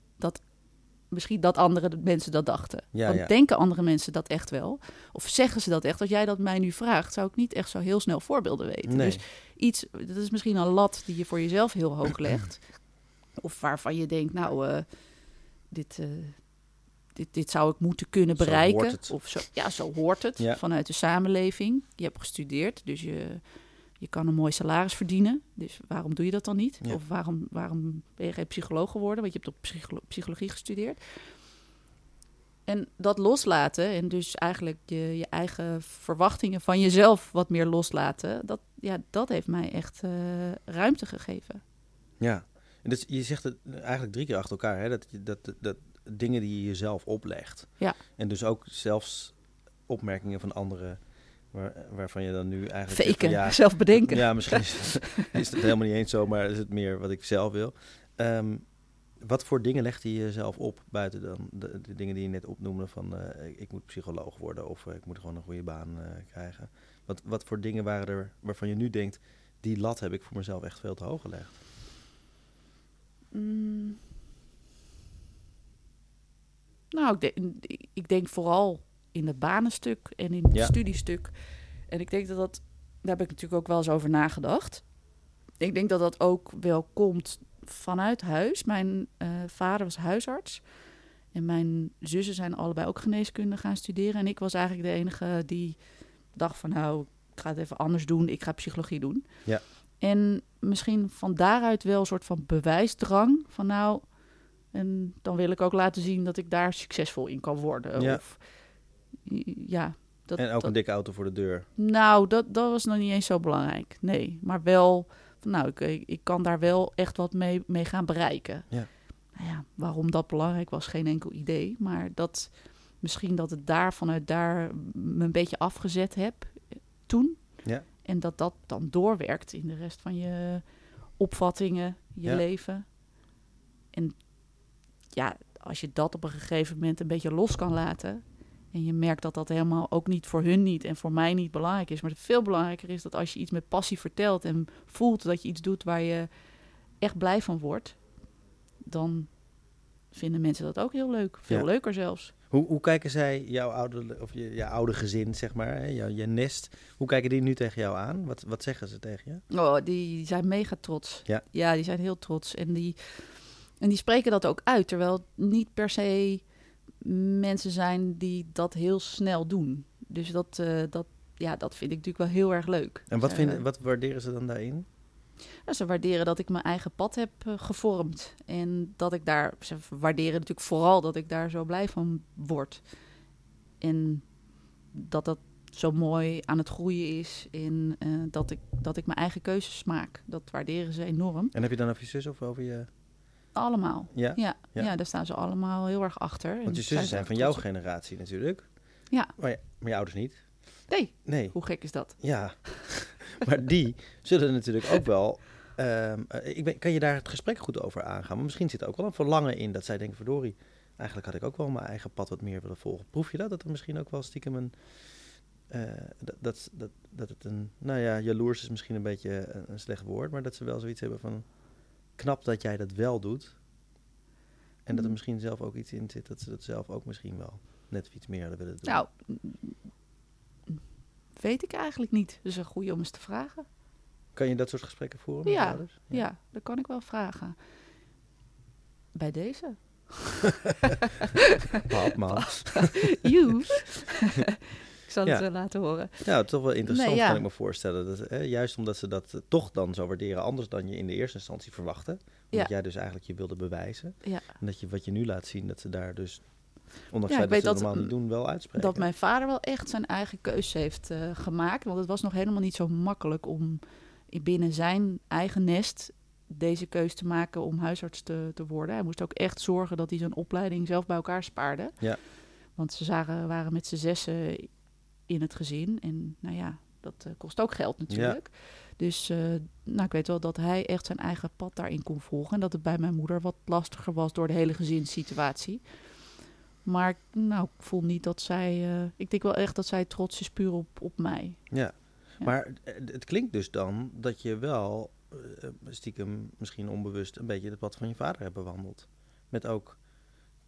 Speaker 2: Misschien dat andere mensen dat dachten.
Speaker 1: Ja,
Speaker 2: Want
Speaker 1: ja.
Speaker 2: denken andere mensen dat echt wel? Of zeggen ze dat echt? Als jij dat mij nu vraagt, zou ik niet echt zo heel snel voorbeelden weten.
Speaker 1: nee.
Speaker 2: Dus iets, dat is misschien een lat die je voor jezelf heel hoog legt. Of waarvan je denkt, nou, dit, dit, dit zou ik moeten kunnen bereiken. Of zo, ja, zo hoort het
Speaker 1: Ja.
Speaker 2: vanuit de samenleving. Je hebt gestudeerd, dus je, je kan een mooi salaris verdienen. Dus waarom doe je dat dan niet?
Speaker 1: Ja.
Speaker 2: Of waarom, waarom ben je geen psycholoog geworden? Want je hebt op psycholo- psychologie gestudeerd. En dat loslaten en dus eigenlijk je, je eigen verwachtingen van jezelf wat meer loslaten, dat, ja, dat heeft mij echt eh, ruimte gegeven.
Speaker 1: Ja, en dus je zegt het eigenlijk drie keer achter elkaar, hè? Dat, dat, dat dingen die je jezelf oplegt.
Speaker 2: Ja.
Speaker 1: En dus ook zelfs opmerkingen van anderen, waar, waarvan je dan nu eigenlijk...
Speaker 2: Faken,
Speaker 1: ja,
Speaker 2: zelf bedenken.
Speaker 1: Ja, misschien is, is het helemaal niet eens zo, maar is het meer wat ik zelf wil. Ehm, wat voor dingen legt je jezelf op buiten dan de, de dingen die je net opnoemde van eh, ik- ik moet psycholoog worden of eh, ik moet gewoon een goede baan eh, krijgen. Wat, wat voor dingen waren er waarvan je nu denkt, die lat heb ik voor mezelf echt veel te hoog gelegd?
Speaker 2: Mm. Nou, ik denk, ik denk vooral in het banenstuk en in het
Speaker 1: Ja.
Speaker 2: studiestuk. En ik denk dat dat, daar heb ik natuurlijk ook wel eens over nagedacht. Ik denk dat dat ook wel komt vanuit huis. Mijn eh, vader was huisarts. En mijn zussen zijn allebei ook geneeskunde gaan studeren. En ik was eigenlijk de enige die dacht van nou, ik ga het even anders doen. Ik ga psychologie doen.
Speaker 1: Ja.
Speaker 2: En misschien van daaruit wel een soort van bewijsdrang. Van nou, en dan wil ik ook laten zien dat ik daar succesvol in kan worden.
Speaker 1: Ja.
Speaker 2: Of, ja, dat,
Speaker 1: en ook
Speaker 2: dat-
Speaker 1: een dikke auto voor de deur.
Speaker 2: nou, dat, dat was nog niet eens zo belangrijk. Nee, maar wel, van, nou, ik, ik kan daar wel echt wat mee, mee gaan bereiken.
Speaker 1: Ja.
Speaker 2: Nou ja, waarom dat belangrijk was, geen enkel idee. Maar dat misschien dat het daar vanuit daar me een beetje afgezet heb eh, toen.
Speaker 1: Ja.
Speaker 2: En dat dat dan doorwerkt in de rest van je opvattingen, je
Speaker 1: Ja.
Speaker 2: leven. En ja, als je dat op een gegeven moment een beetje los kan laten. En je merkt dat dat helemaal ook niet voor hun niet en voor mij niet belangrijk is. Maar het veel belangrijker is dat als je iets met passie vertelt en voelt dat je iets doet waar je echt blij van word, dan vinden mensen dat ook heel leuk. Veel
Speaker 1: Ja.
Speaker 2: leuker zelfs.
Speaker 1: Hoe, hoe kijken zij, jouw oude, of je, je oude gezin, zeg maar, hè, jouw, je nest, hoe kijken die nu tegen jou aan? Wat, wat zeggen ze tegen je?
Speaker 2: Oh, die zijn mega trots.
Speaker 1: Ja.
Speaker 2: die zijn heel trots. En die, en die spreken dat ook uit. Terwijl het niet per se mensen zijn die dat heel snel doen. Dus dat, eh, dat, ja, dat vind ik natuurlijk wel heel erg leuk.
Speaker 1: En wat,
Speaker 2: Ze-
Speaker 1: vinden, wat waarderen ze dan daarin?
Speaker 2: Ja, ze waarderen dat ik mijn eigen pad heb eh, gevormd. En dat ik daar, ze waarderen natuurlijk vooral dat ik daar zo blij van word. En dat dat zo mooi aan het groeien is. En eh, dat, ik, dat ik mijn eigen keuzes maak. Dat waarderen ze enorm.
Speaker 1: En heb je dan over je zus of over je...
Speaker 2: Allemaal.
Speaker 1: Ja?
Speaker 2: Ja,
Speaker 1: Ja.
Speaker 2: ja. daar staan ze allemaal heel erg achter.
Speaker 1: Want je zussen zijn van jouw generatie natuurlijk.
Speaker 2: Ja.
Speaker 1: Maar, ja, maar je ouders niet.
Speaker 2: Nee,
Speaker 1: Nee.
Speaker 2: hoe gek is dat?
Speaker 1: Ja. maar die zullen natuurlijk ook wel... ehm, eh, ik ben, kan je daar het gesprek goed over aangaan? Want misschien zit er ook wel een verlangen in dat zij denken... verdorie, eigenlijk had ik ook wel mijn eigen pad wat meer willen volgen. Proef je dat? Dat er misschien ook wel stiekem een... eh, dat, dat, dat, dat het een... Nou ja, jaloers is misschien een beetje een, een slecht woord... maar dat ze wel zoiets hebben van... knap dat jij dat wel doet. En dat er
Speaker 2: Mm.
Speaker 1: misschien zelf ook iets in zit... dat ze dat zelf ook misschien wel net iets meer hadden willen doen.
Speaker 2: Nou, weet ik eigenlijk niet. Dus een goede om eens te vragen.
Speaker 1: Kan je dat soort gesprekken voeren met
Speaker 2: Ja,
Speaker 1: ouders?
Speaker 2: Ja, dat kan ik wel vragen. Bij deze.
Speaker 1: Pap, man.
Speaker 2: Zal het
Speaker 1: Ja.
Speaker 2: eh, laten horen.
Speaker 1: Ja, toch wel interessant
Speaker 2: Nee, ja.
Speaker 1: kan ik me voorstellen. Dat, hè, juist omdat ze dat eh, toch dan zo waarderen, anders dan je in de eerste instantie verwachtte. Omdat jij dus eigenlijk je wilde bewijzen.
Speaker 2: Ja.
Speaker 1: En dat je wat je nu laat zien, dat ze daar dus, ondanks
Speaker 2: Ja, ik
Speaker 1: dat
Speaker 2: weet
Speaker 1: ze dat
Speaker 2: dat-
Speaker 1: normaal niet doen, wel uitspreken.
Speaker 2: Dat mijn vader wel echt zijn eigen keuze heeft eh, gemaakt. Want het was nog helemaal niet zo makkelijk om binnen zijn eigen nest deze keuze te maken om huisarts te, te worden. Hij moest ook echt zorgen dat hij zijn opleiding zelf bij elkaar spaarde.
Speaker 1: Ja.
Speaker 2: Want ze zagen, waren met z'n zessen in het gezin. En nou ja, dat eh, kost ook geld natuurlijk. Dus eh, nou, ik weet wel dat hij echt zijn eigen pad daarin kon volgen. En dat het bij mijn moeder wat lastiger was door de hele gezinssituatie. Maar nou, ik voel niet dat zij... eh, ik denk wel echt dat zij trots is puur op, op mij.
Speaker 1: Ja.
Speaker 2: Ja.
Speaker 1: Maar het klinkt dus dan dat je wel stiekem, misschien onbewust, een beetje het pad van je vader hebt bewandeld. Met ook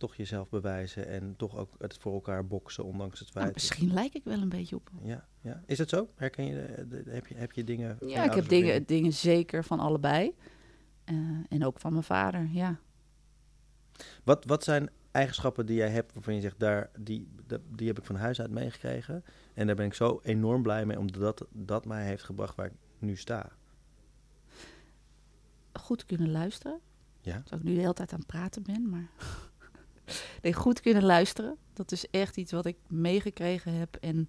Speaker 1: toch jezelf bewijzen en toch ook het voor elkaar boksen, ondanks het
Speaker 2: Nou,
Speaker 1: feit.
Speaker 2: misschien lijk ik wel een beetje op hem.
Speaker 1: ja, ja. Is het zo? Herken je, de- de- heb je, heb je dingen...
Speaker 2: Ja, ik heb dingen, dingen zeker van allebei. Eh, en ook van mijn vader, ja.
Speaker 1: Wat, wat zijn eigenschappen die jij hebt waarvan je zegt, daar, die, dat- die heb ik van huis uit meegekregen. En daar ben ik zo enorm blij mee, omdat dat, dat mij heeft gebracht waar ik nu sta.
Speaker 2: Goed kunnen luisteren.
Speaker 1: Ja.
Speaker 2: Terwijl ik nu de hele tijd aan het praten ben, maar... nee, goed kunnen luisteren. Dat is echt iets wat ik meegekregen heb. En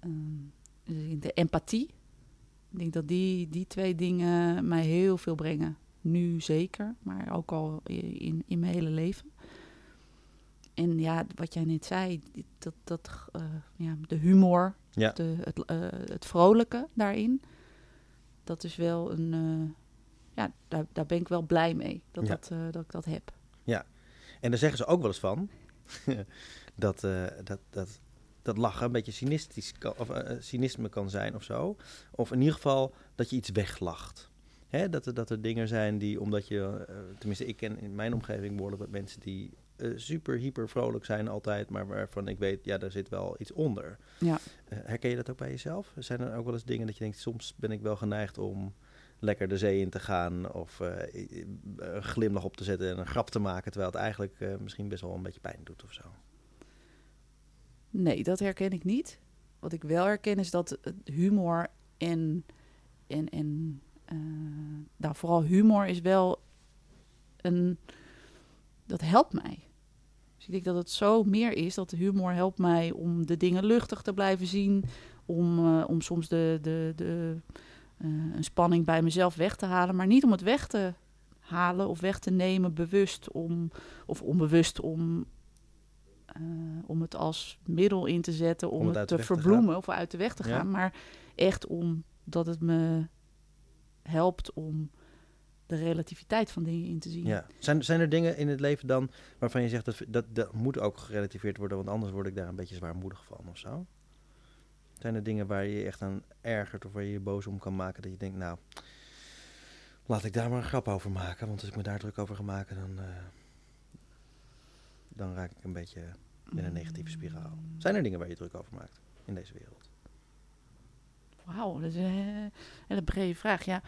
Speaker 2: ehm, de empathie. Ik denk dat die, die twee dingen mij heel veel brengen. Nu zeker, maar ook al in, in mijn hele leven. En ja, wat jij net zei, dat, dat, eh, ja, de humor,
Speaker 1: Ja.
Speaker 2: de, het, eh, het vrolijke daarin. Dat is wel een. eh, ja, daar, daar ben ik wel blij mee dat,
Speaker 1: Ja.
Speaker 2: dat, dat ik dat heb.
Speaker 1: En daar zeggen ze ook wel eens van, dat, eh, dat, dat, dat lachen een beetje cynistisch kan, of, eh, cynisme kan zijn of zo. Of in ieder geval dat je iets weglacht. Hè, dat, er, dat er dingen zijn die, omdat je, eh, tenminste ik ken in mijn omgeving behoorlijk wat mensen die eh, super hyper vrolijk zijn altijd, maar waarvan ik weet, ja, daar zit wel iets onder.
Speaker 2: Ja.
Speaker 1: Eh, herken je dat ook bij jezelf? Zijn er ook wel eens dingen dat je denkt, soms ben ik wel geneigd om lekker de zee in te gaan of eh, een glimlach op te zetten en een grap te maken, terwijl het eigenlijk eh, misschien best wel een beetje pijn doet of zo.
Speaker 2: Nee, dat herken ik niet. Wat ik wel herken is dat humor en. en, en eh, nou, vooral humor is wel een. Dat helpt mij. Dus ik denk dat het zo meer is dat humor helpt mij om de dingen luchtig te blijven zien. Om, om soms de, de, de, een spanning bij mezelf weg te halen. Maar niet om het weg te halen of weg te nemen bewust om, of onbewust om, eh, om het als middel in te zetten. Om,
Speaker 1: Om het
Speaker 2: te verbloemen of uit de weg te
Speaker 1: Ja.
Speaker 2: gaan. Maar echt omdat het me helpt om de relativiteit van dingen in te zien.
Speaker 1: Ja. Zijn, zijn er dingen in het leven dan waarvan je zegt dat, dat dat moet ook gerelativeerd worden, want anders word ik daar een beetje zwaarmoedig van of zo? Zijn er dingen waar je je echt aan ergert of waar je je boos om kan maken dat je denkt, nou, Laat ik daar maar een grap over maken, want als ik me daar druk over ga maken, dan, eh, dan raak ik een beetje in een negatieve spiraal. Zijn er dingen waar je druk over maakt in deze wereld?
Speaker 2: Wauw, dat is een hele brede vraag. Ja,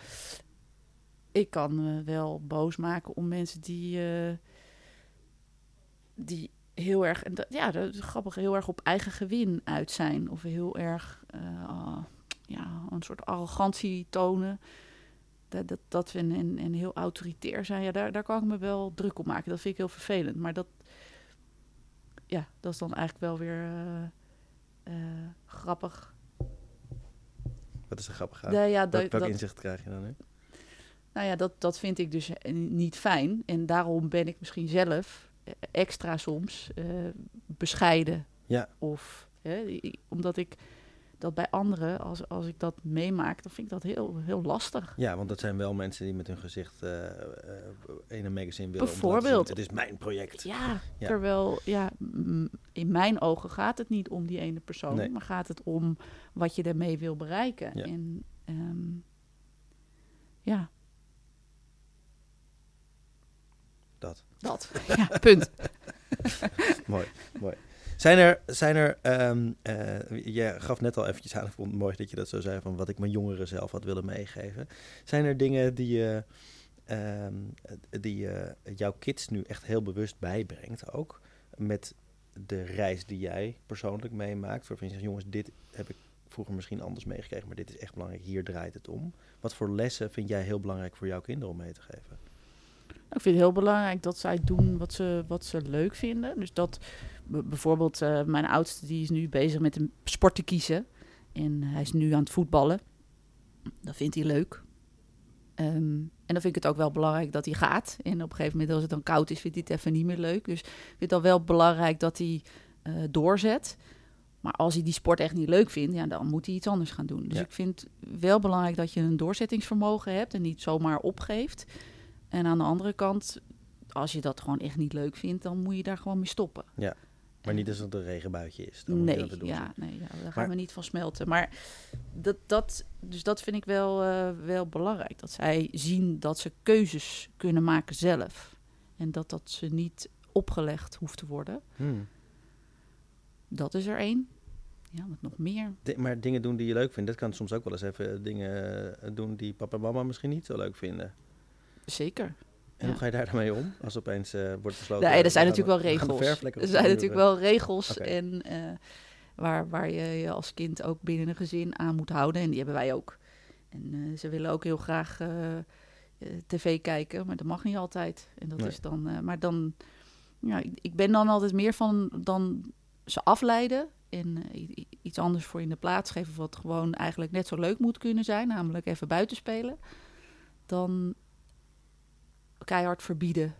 Speaker 2: ik kan me wel boos maken om mensen die, eh, die heel erg, en dat, ja, dat is grappig, heel erg op eigen gewin uit zijn. Of heel erg, eh, ja, een soort arrogantie tonen. Dat, dat, dat we en, en heel autoritair zijn, ja, daar, daar kan ik me wel druk op maken. Dat vind ik heel vervelend. Maar dat, ja, dat is dan eigenlijk wel weer eh, eh, grappig.
Speaker 1: Wat is er grappig aan?
Speaker 2: Ja, ja, dat,
Speaker 1: welk
Speaker 2: dat-
Speaker 1: inzicht krijg je dan nu?
Speaker 2: Nou ja, dat, dat vind ik dus niet fijn. En daarom ben ik misschien zelf extra soms eh, bescheiden.
Speaker 1: Ja.
Speaker 2: Of hè, omdat ik dat bij anderen, als, als ik dat meemaak, dan vind ik dat heel, heel lastig.
Speaker 1: Ja, want dat zijn wel mensen die met hun gezicht eh, eh, in een magazine willen.
Speaker 2: Bijvoorbeeld.
Speaker 1: Het is mijn project.
Speaker 2: Ja,
Speaker 1: Ja.
Speaker 2: terwijl ja, in mijn ogen gaat het niet om die ene persoon,
Speaker 1: Nee.
Speaker 2: maar gaat het om wat je ermee wil bereiken.
Speaker 1: Ja.
Speaker 2: En ehm, ja,
Speaker 1: Dat.
Speaker 2: dat. ja, punt.
Speaker 1: mooi, mooi. Zijn er, zijn er um, uh, je gaf net al eventjes aan, ik vond het mooi dat je dat zo zei, van wat ik mijn jongeren zelf had willen meegeven. Zijn er dingen die je, um, die je jouw kids nu echt heel bewust bijbrengt ook, met de reis die jij persoonlijk meemaakt, waarvan je zegt, jongens, dit heb ik vroeger misschien anders meegekregen, maar dit is echt belangrijk, hier draait het om. Wat voor lessen vind jij heel belangrijk voor jouw kinderen om mee te geven?
Speaker 2: Ik vind het heel belangrijk dat zij doen wat ze, wat ze leuk vinden. Dus dat bijvoorbeeld uh, mijn oudste die is nu bezig met een sport te kiezen. En hij is nu aan het voetballen. Dat vindt hij leuk. Um, en dan vind ik het ook wel belangrijk dat hij gaat. En op een gegeven moment als het dan koud is, vindt hij het even niet meer leuk. Dus ik vind het dan wel belangrijk dat hij uh, doorzet. Maar als hij die sport echt niet leuk vindt, ja, dan moet hij iets anders gaan doen. Dus
Speaker 1: Ja.
Speaker 2: ik vind wel belangrijk dat je een doorzettingsvermogen hebt en niet zomaar opgeeft. En aan de andere kant, als je dat gewoon echt niet leuk vindt, dan moet je daar gewoon mee stoppen.
Speaker 1: Ja, maar niet als het een regenbuitje is. Dan moet
Speaker 2: nee,
Speaker 1: je dat
Speaker 2: ja, nee, ja, daar gaan we niet van smelten. Maar dat, dat, dus dat vind ik wel, eh, wel belangrijk. Dat zij zien dat ze keuzes kunnen maken zelf. En dat dat ze niet opgelegd hoeft te worden.
Speaker 1: Hmm.
Speaker 2: Dat is er één. Ja, wat nog meer?
Speaker 1: Maar dingen doen die je leuk vindt, dat kan soms ook wel eens even dingen eh, doen die papa en mama misschien niet zo leuk vinden.
Speaker 2: Zeker.
Speaker 1: En
Speaker 2: Ja.
Speaker 1: hoe ga je daar dan mee om? Als opeens eh, wordt besloten...
Speaker 2: Nee, er zijn natuurlijk wel regels. Er zijn natuurlijk wel regels en eh, waar, waar je je als kind ook binnen een gezin aan moet houden. En die hebben wij ook. En eh, ze willen ook heel graag tv kijken, maar dat mag niet altijd. En dat
Speaker 1: Nee.
Speaker 2: is dan, maar dan, ja, ik, ik ben dan altijd meer van dan ze afleiden en iets anders voor in de plaats geven, wat gewoon eigenlijk net zo leuk moet kunnen zijn, namelijk even buiten spelen, dan keihard verbieden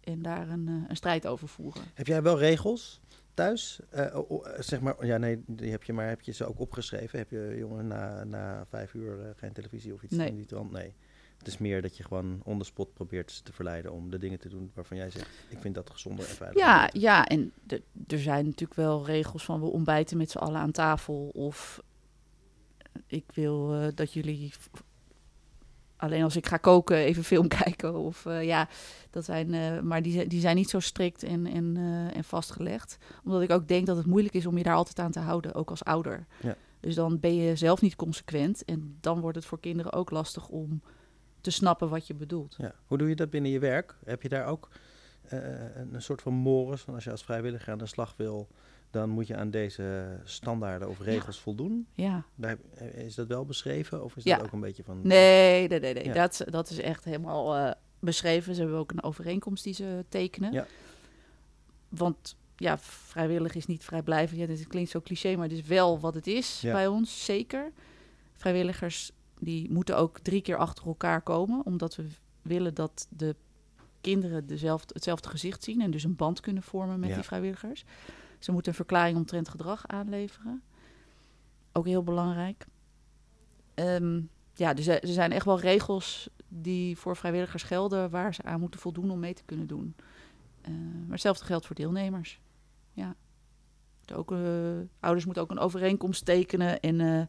Speaker 2: en daar een, eh, een strijd over voeren.
Speaker 1: Heb jij wel regels thuis? Eh, eh, zeg maar, ja nee, die heb je, maar heb je ze ook opgeschreven? Heb je, jongen, na, na vijf uur geen televisie of iets
Speaker 2: Nee.
Speaker 1: in die trant? Nee. Het is meer dat je gewoon on the spot probeert te verleiden om de dingen te doen waarvan jij zegt, ik vind dat gezonder en veiliger.
Speaker 2: Ja, ja, en de- er zijn natuurlijk wel regels van we ontbijten met z'n allen aan tafel. Of ik wil dat jullie alleen als ik ga koken even film kijken. Of eh, ja, dat zijn, eh, maar die, zijn- die zijn niet zo strikt en, en, eh, en vastgelegd. Omdat ik ook denk dat het moeilijk is om je daar altijd aan te houden, ook als ouder.
Speaker 1: Ja.
Speaker 2: Dus dan ben je zelf niet consequent. En dan wordt het voor kinderen ook lastig om te snappen wat je bedoelt.
Speaker 1: Ja. Hoe doe je dat binnen je werk? Heb je daar ook een, soort van mores van als je als vrijwilliger aan de slag wil, dan moet je aan deze standaarden of regels voldoen?
Speaker 2: Ja.
Speaker 1: Daar, eh, is dat wel beschreven of is
Speaker 2: Ja.
Speaker 1: dat ook een beetje van...
Speaker 2: Nee, nee, nee. nee.
Speaker 1: Ja.
Speaker 2: Dat, dat is echt helemaal eh, beschreven. Ze hebben ook een overeenkomst die ze tekenen.
Speaker 1: Ja.
Speaker 2: Want ja, vrijwillig is niet vrijblijvend. Ja, dit klinkt zo cliché, maar het is wel wat het is bij ons, zeker. Vrijwilligers die moeten ook drie keer achter elkaar komen, omdat we willen dat de kinderen dezelfde, hetzelfde gezicht zien en dus een band kunnen vormen met die vrijwilligers. Ze moeten een verklaring omtrent gedrag aanleveren. Ook heel belangrijk. Ehm, ja, dus er er zijn echt wel regels die voor vrijwilligers gelden waar ze aan moeten voldoen om mee te kunnen doen. Eh, maar hetzelfde geldt voor deelnemers. Ja. Ook, eh, ouders moeten ook een overeenkomst tekenen en eh,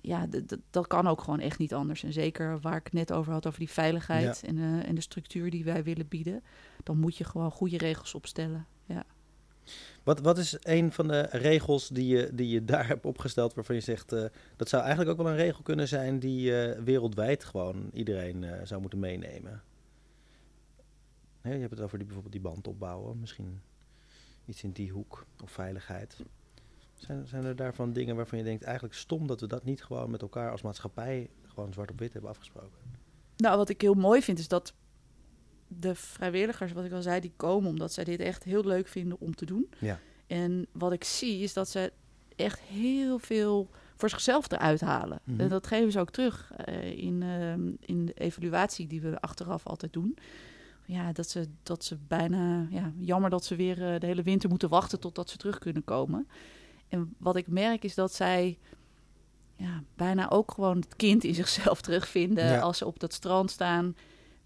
Speaker 2: ja, dat kan ook gewoon echt niet anders. En zeker waar ik het net over had, over die veiligheid en, eh, en de structuur die wij willen bieden. Dan moet je gewoon goede regels opstellen. Ja.
Speaker 1: Wat, wat is een van de regels die je, die je daar hebt opgesteld waarvan je zegt, eh, dat zou eigenlijk ook wel een regel kunnen zijn die eh, wereldwijd gewoon iedereen eh, zou moeten meenemen? Hè, je hebt het over die, bijvoorbeeld die band opbouwen, misschien iets in die hoek of veiligheid. Zijn, zijn er daarvan dingen waarvan je denkt, eigenlijk stom dat we dat niet gewoon met elkaar als maatschappij gewoon zwart op wit hebben afgesproken?
Speaker 2: Nou, wat ik heel mooi vind is dat de vrijwilligers, wat ik al zei, die komen omdat zij dit echt heel leuk vinden om te doen.
Speaker 1: Ja.
Speaker 2: En wat ik zie is dat ze echt heel veel voor zichzelf eruit halen.
Speaker 1: Mhm.
Speaker 2: En dat geven ze ook terug eh, in, ehm, in de evaluatie die we achteraf altijd doen. Ja, dat ze, dat ze bijna, ja, jammer dat ze weer eh, de hele winter moeten wachten totdat ze terug kunnen komen. En wat ik merk is dat zij ja, bijna ook gewoon het kind in zichzelf terugvinden
Speaker 1: Ja.
Speaker 2: als ze op dat strand staan,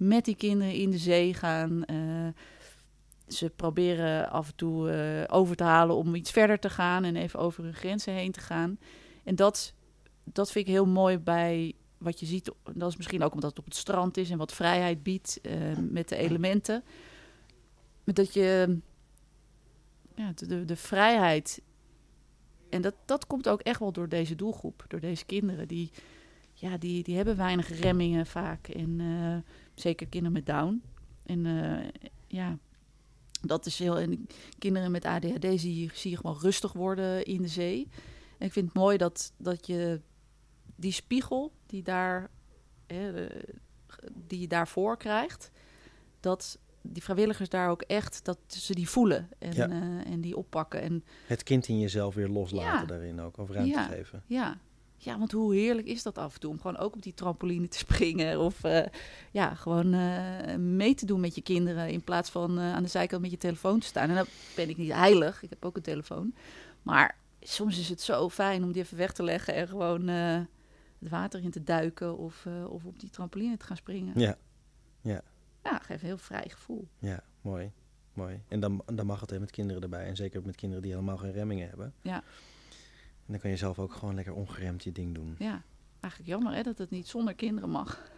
Speaker 2: met die kinderen in de zee gaan. eh, ze proberen af en toe eh, over te halen om iets verder te gaan en even over hun grenzen heen te gaan. En dat, dat vind ik heel mooi bij wat je ziet. Dat is misschien ook omdat het op het strand is en wat vrijheid biedt eh, met de elementen. Dat je ja, de, de, vrijheid. En dat, dat komt ook echt wel door deze doelgroep, door deze kinderen. Die, ja, die, die hebben weinig remmingen vaak. En zeker kinderen met Down. En eh, ja, dat is heel. En kinderen met ADHD zie je, zie je gewoon rustig worden in de zee. En ik vind het mooi dat, dat je die spiegel die, daar, hè, die je daarvoor krijgt, dat die vrijwilligers daar ook echt dat ze die voelen en,
Speaker 1: Ja.
Speaker 2: eh, en die oppakken. En
Speaker 1: Het kind in jezelf weer loslaten
Speaker 2: Ja.
Speaker 1: daarin ook, of ruimte
Speaker 2: Ja.
Speaker 1: geven.
Speaker 2: ja, ja, want hoe heerlijk is dat af en toe om gewoon ook op die trampoline te springen of eh, ja, gewoon eh, mee te doen met je kinderen in plaats van eh, aan de zijkant met je telefoon te staan. En dan ben ik niet heilig, ik heb ook een telefoon, maar soms is het zo fijn om die even weg te leggen en gewoon het water in te duiken of, of op die trampoline te gaan springen.
Speaker 1: Ja,
Speaker 2: Ja, geeft een heel vrij gevoel.
Speaker 1: ja, mooi. Mooi. En dan, dan mag het hè, met kinderen erbij. En zeker met kinderen die helemaal geen remmingen hebben.
Speaker 2: Ja.
Speaker 1: En dan kan je zelf ook gewoon lekker ongeremd je ding doen.
Speaker 2: Ja, eigenlijk jammer hè, dat het niet zonder kinderen mag.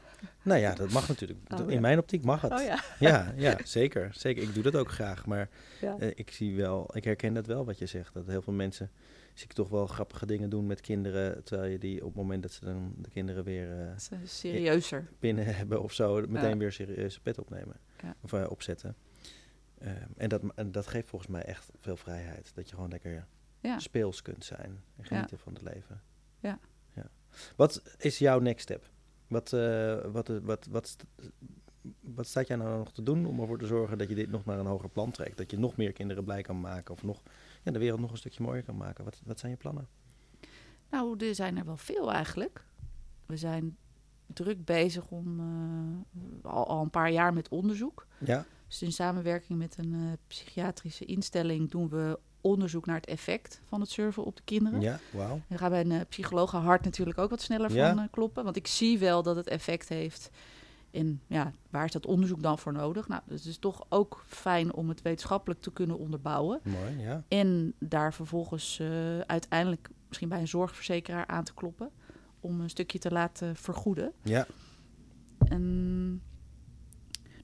Speaker 1: Nou ja, dat mag natuurlijk.
Speaker 2: Oh,
Speaker 1: In mijn optiek mag het.
Speaker 2: Oh ja.
Speaker 1: Ja, ja, zeker. Zeker. Ik doe dat ook graag. Maar
Speaker 2: Ja.
Speaker 1: eh, ik zie wel, ik herken dat wel wat je zegt. Dat heel veel mensen zie ik toch wel grappige dingen doen met kinderen. Terwijl je die op het moment dat ze dan de kinderen weer eh,
Speaker 2: serieuzer.
Speaker 1: binnen hebben of zo, meteen
Speaker 2: Ja.
Speaker 1: weer serieus pet opnemen. Of opzetten. Ehm, en, dat, en dat geeft volgens mij echt veel vrijheid. Dat je gewoon lekker
Speaker 2: Ja.
Speaker 1: speels kunt zijn en genieten van het leven.
Speaker 2: Ja.
Speaker 1: ja. Wat is jouw next step? Wat, eh, wat, eh, wat, wat, st- wat staat jij nou nog te doen om ervoor te zorgen dat je dit nog naar een hoger plan trekt? Dat je nog meer kinderen blij kan maken of nog, ja, de wereld nog een stukje mooier kan maken? Wat, wat zijn je plannen?
Speaker 2: Nou, er zijn er wel veel eigenlijk. We zijn druk bezig om eh, al, al een paar jaar met onderzoek.
Speaker 1: Ja,
Speaker 2: Dus in samenwerking met een eh, psychiatrische instelling doen we onderzoek naar het effect van het surfen op de kinderen.
Speaker 1: ja, wauw.
Speaker 2: En gaan bij een eh, psycholoog hart natuurlijk ook wat sneller
Speaker 1: Ja.
Speaker 2: van eh, kloppen. Want ik zie wel dat het effect heeft. En ja, waar is dat onderzoek dan voor nodig? Nou, dus het is toch ook fijn om het wetenschappelijk te kunnen onderbouwen.
Speaker 1: Mooi, ja.
Speaker 2: En daar vervolgens eh, uiteindelijk misschien bij een zorgverzekeraar aan te kloppen. Om een stukje te laten vergoeden.
Speaker 1: Ja,
Speaker 2: En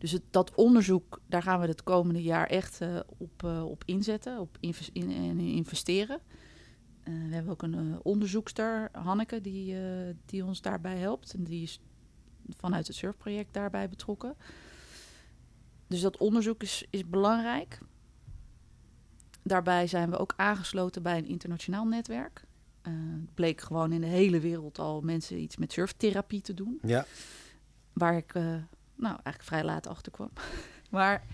Speaker 2: dus het, dat onderzoek, daar gaan we het komende jaar echt eh, op, eh, op inzetten, op inves- in, en investeren. Eh, we hebben ook een onderzoekster, Hanneke, die, die ons daarbij helpt. En die is vanuit het surfproject daarbij betrokken. Dus dat onderzoek is, is belangrijk. Daarbij zijn we ook aangesloten bij een internationaal netwerk. Het bleek gewoon in de hele wereld al mensen iets met surftherapie te doen
Speaker 1: ja,
Speaker 2: waar ik nou eigenlijk vrij laat achter kwam. maar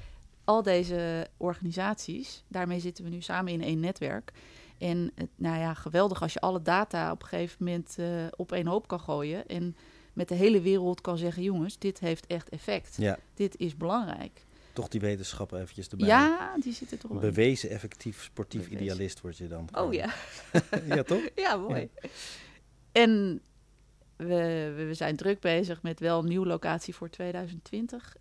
Speaker 2: al deze organisaties, daarmee zitten we nu samen in één netwerk. En nou ja, geweldig als je alle data op een gegeven moment eh, op één hoop kan gooien en met de hele wereld kan zeggen: jongens, dit heeft echt effect.
Speaker 1: ja.
Speaker 2: Dit is belangrijk.
Speaker 1: Toch die wetenschap eventjes erbij.
Speaker 2: Ja, die zitten toch wel.
Speaker 1: bewezen effectief sportief
Speaker 2: Bewezen.
Speaker 1: idealist word je dan.
Speaker 2: Oh ja.
Speaker 1: ja, toch?
Speaker 2: Ja, mooi. En we, we zijn druk bezig met wel een nieuwe locatie voor 2020.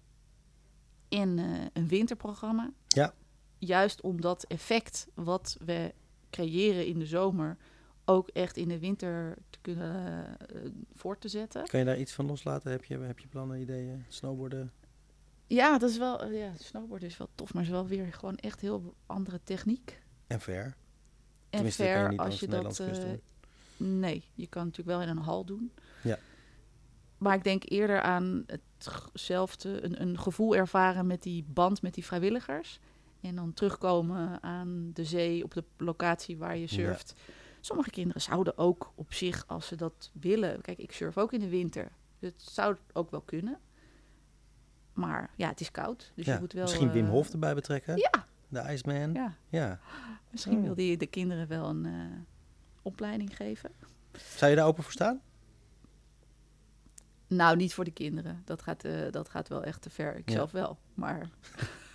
Speaker 2: En eh, een winterprogramma.
Speaker 1: Ja.
Speaker 2: Juist om dat effect wat we creëren in de zomer ook echt in de winter te kunnen eh, voor te zetten.
Speaker 1: Kan je daar iets van loslaten? Heb je, heb je plannen, ideeën, snowboarden?
Speaker 2: Ja, dat is wel, ja, snowboarden is wel tof, maar het is wel weer gewoon echt heel andere techniek.
Speaker 1: En ver?
Speaker 2: En ver als je dat. Eh, nee, je kan natuurlijk wel in een hal doen.
Speaker 1: Ja.
Speaker 2: Maar ik denk eerder aan hetzelfde, een, een gevoel ervaren met die band met die vrijwilligers. En dan terugkomen aan de zee op de locatie waar je surft. Sommige kinderen zouden ook op zich, als ze dat willen. Kijk, ik surf ook in de winter. Dus het zou ook wel kunnen. Maar ja, het is koud. Dus
Speaker 1: Ja,
Speaker 2: je moet wel.
Speaker 1: Misschien Wim
Speaker 2: eh,
Speaker 1: Hof erbij betrekken?
Speaker 2: Ja,
Speaker 1: De Iceman? Ja.
Speaker 2: ja. Misschien
Speaker 1: Oh.
Speaker 2: wil die de kinderen wel een eh, opleiding geven.
Speaker 1: Zou je daar open voor staan?
Speaker 2: Nou, niet voor de kinderen. Dat gaat, eh, dat gaat wel echt te ver. Ik
Speaker 1: Ja.
Speaker 2: zelf wel. Maar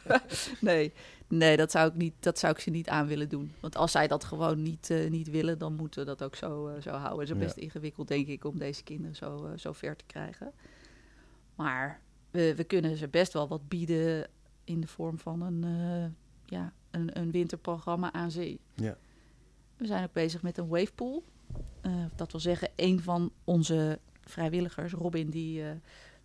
Speaker 2: nee, nee dat, zou ik niet, dat zou ik ze niet aan willen doen. Want als zij dat gewoon niet, eh, niet willen, dan moeten we dat ook zo, eh, zo houden. Het is
Speaker 1: Ja.
Speaker 2: best ingewikkeld, denk ik, om deze kinderen zo, zo ver te krijgen. Maar we, we kunnen ze best wel wat bieden in de vorm van een, ja, een, een winterprogramma aan zee.
Speaker 1: Ja.
Speaker 2: We zijn ook bezig met een wavepool. Dat wil zeggen, een van onze vrijwilligers, Robin, die, eh,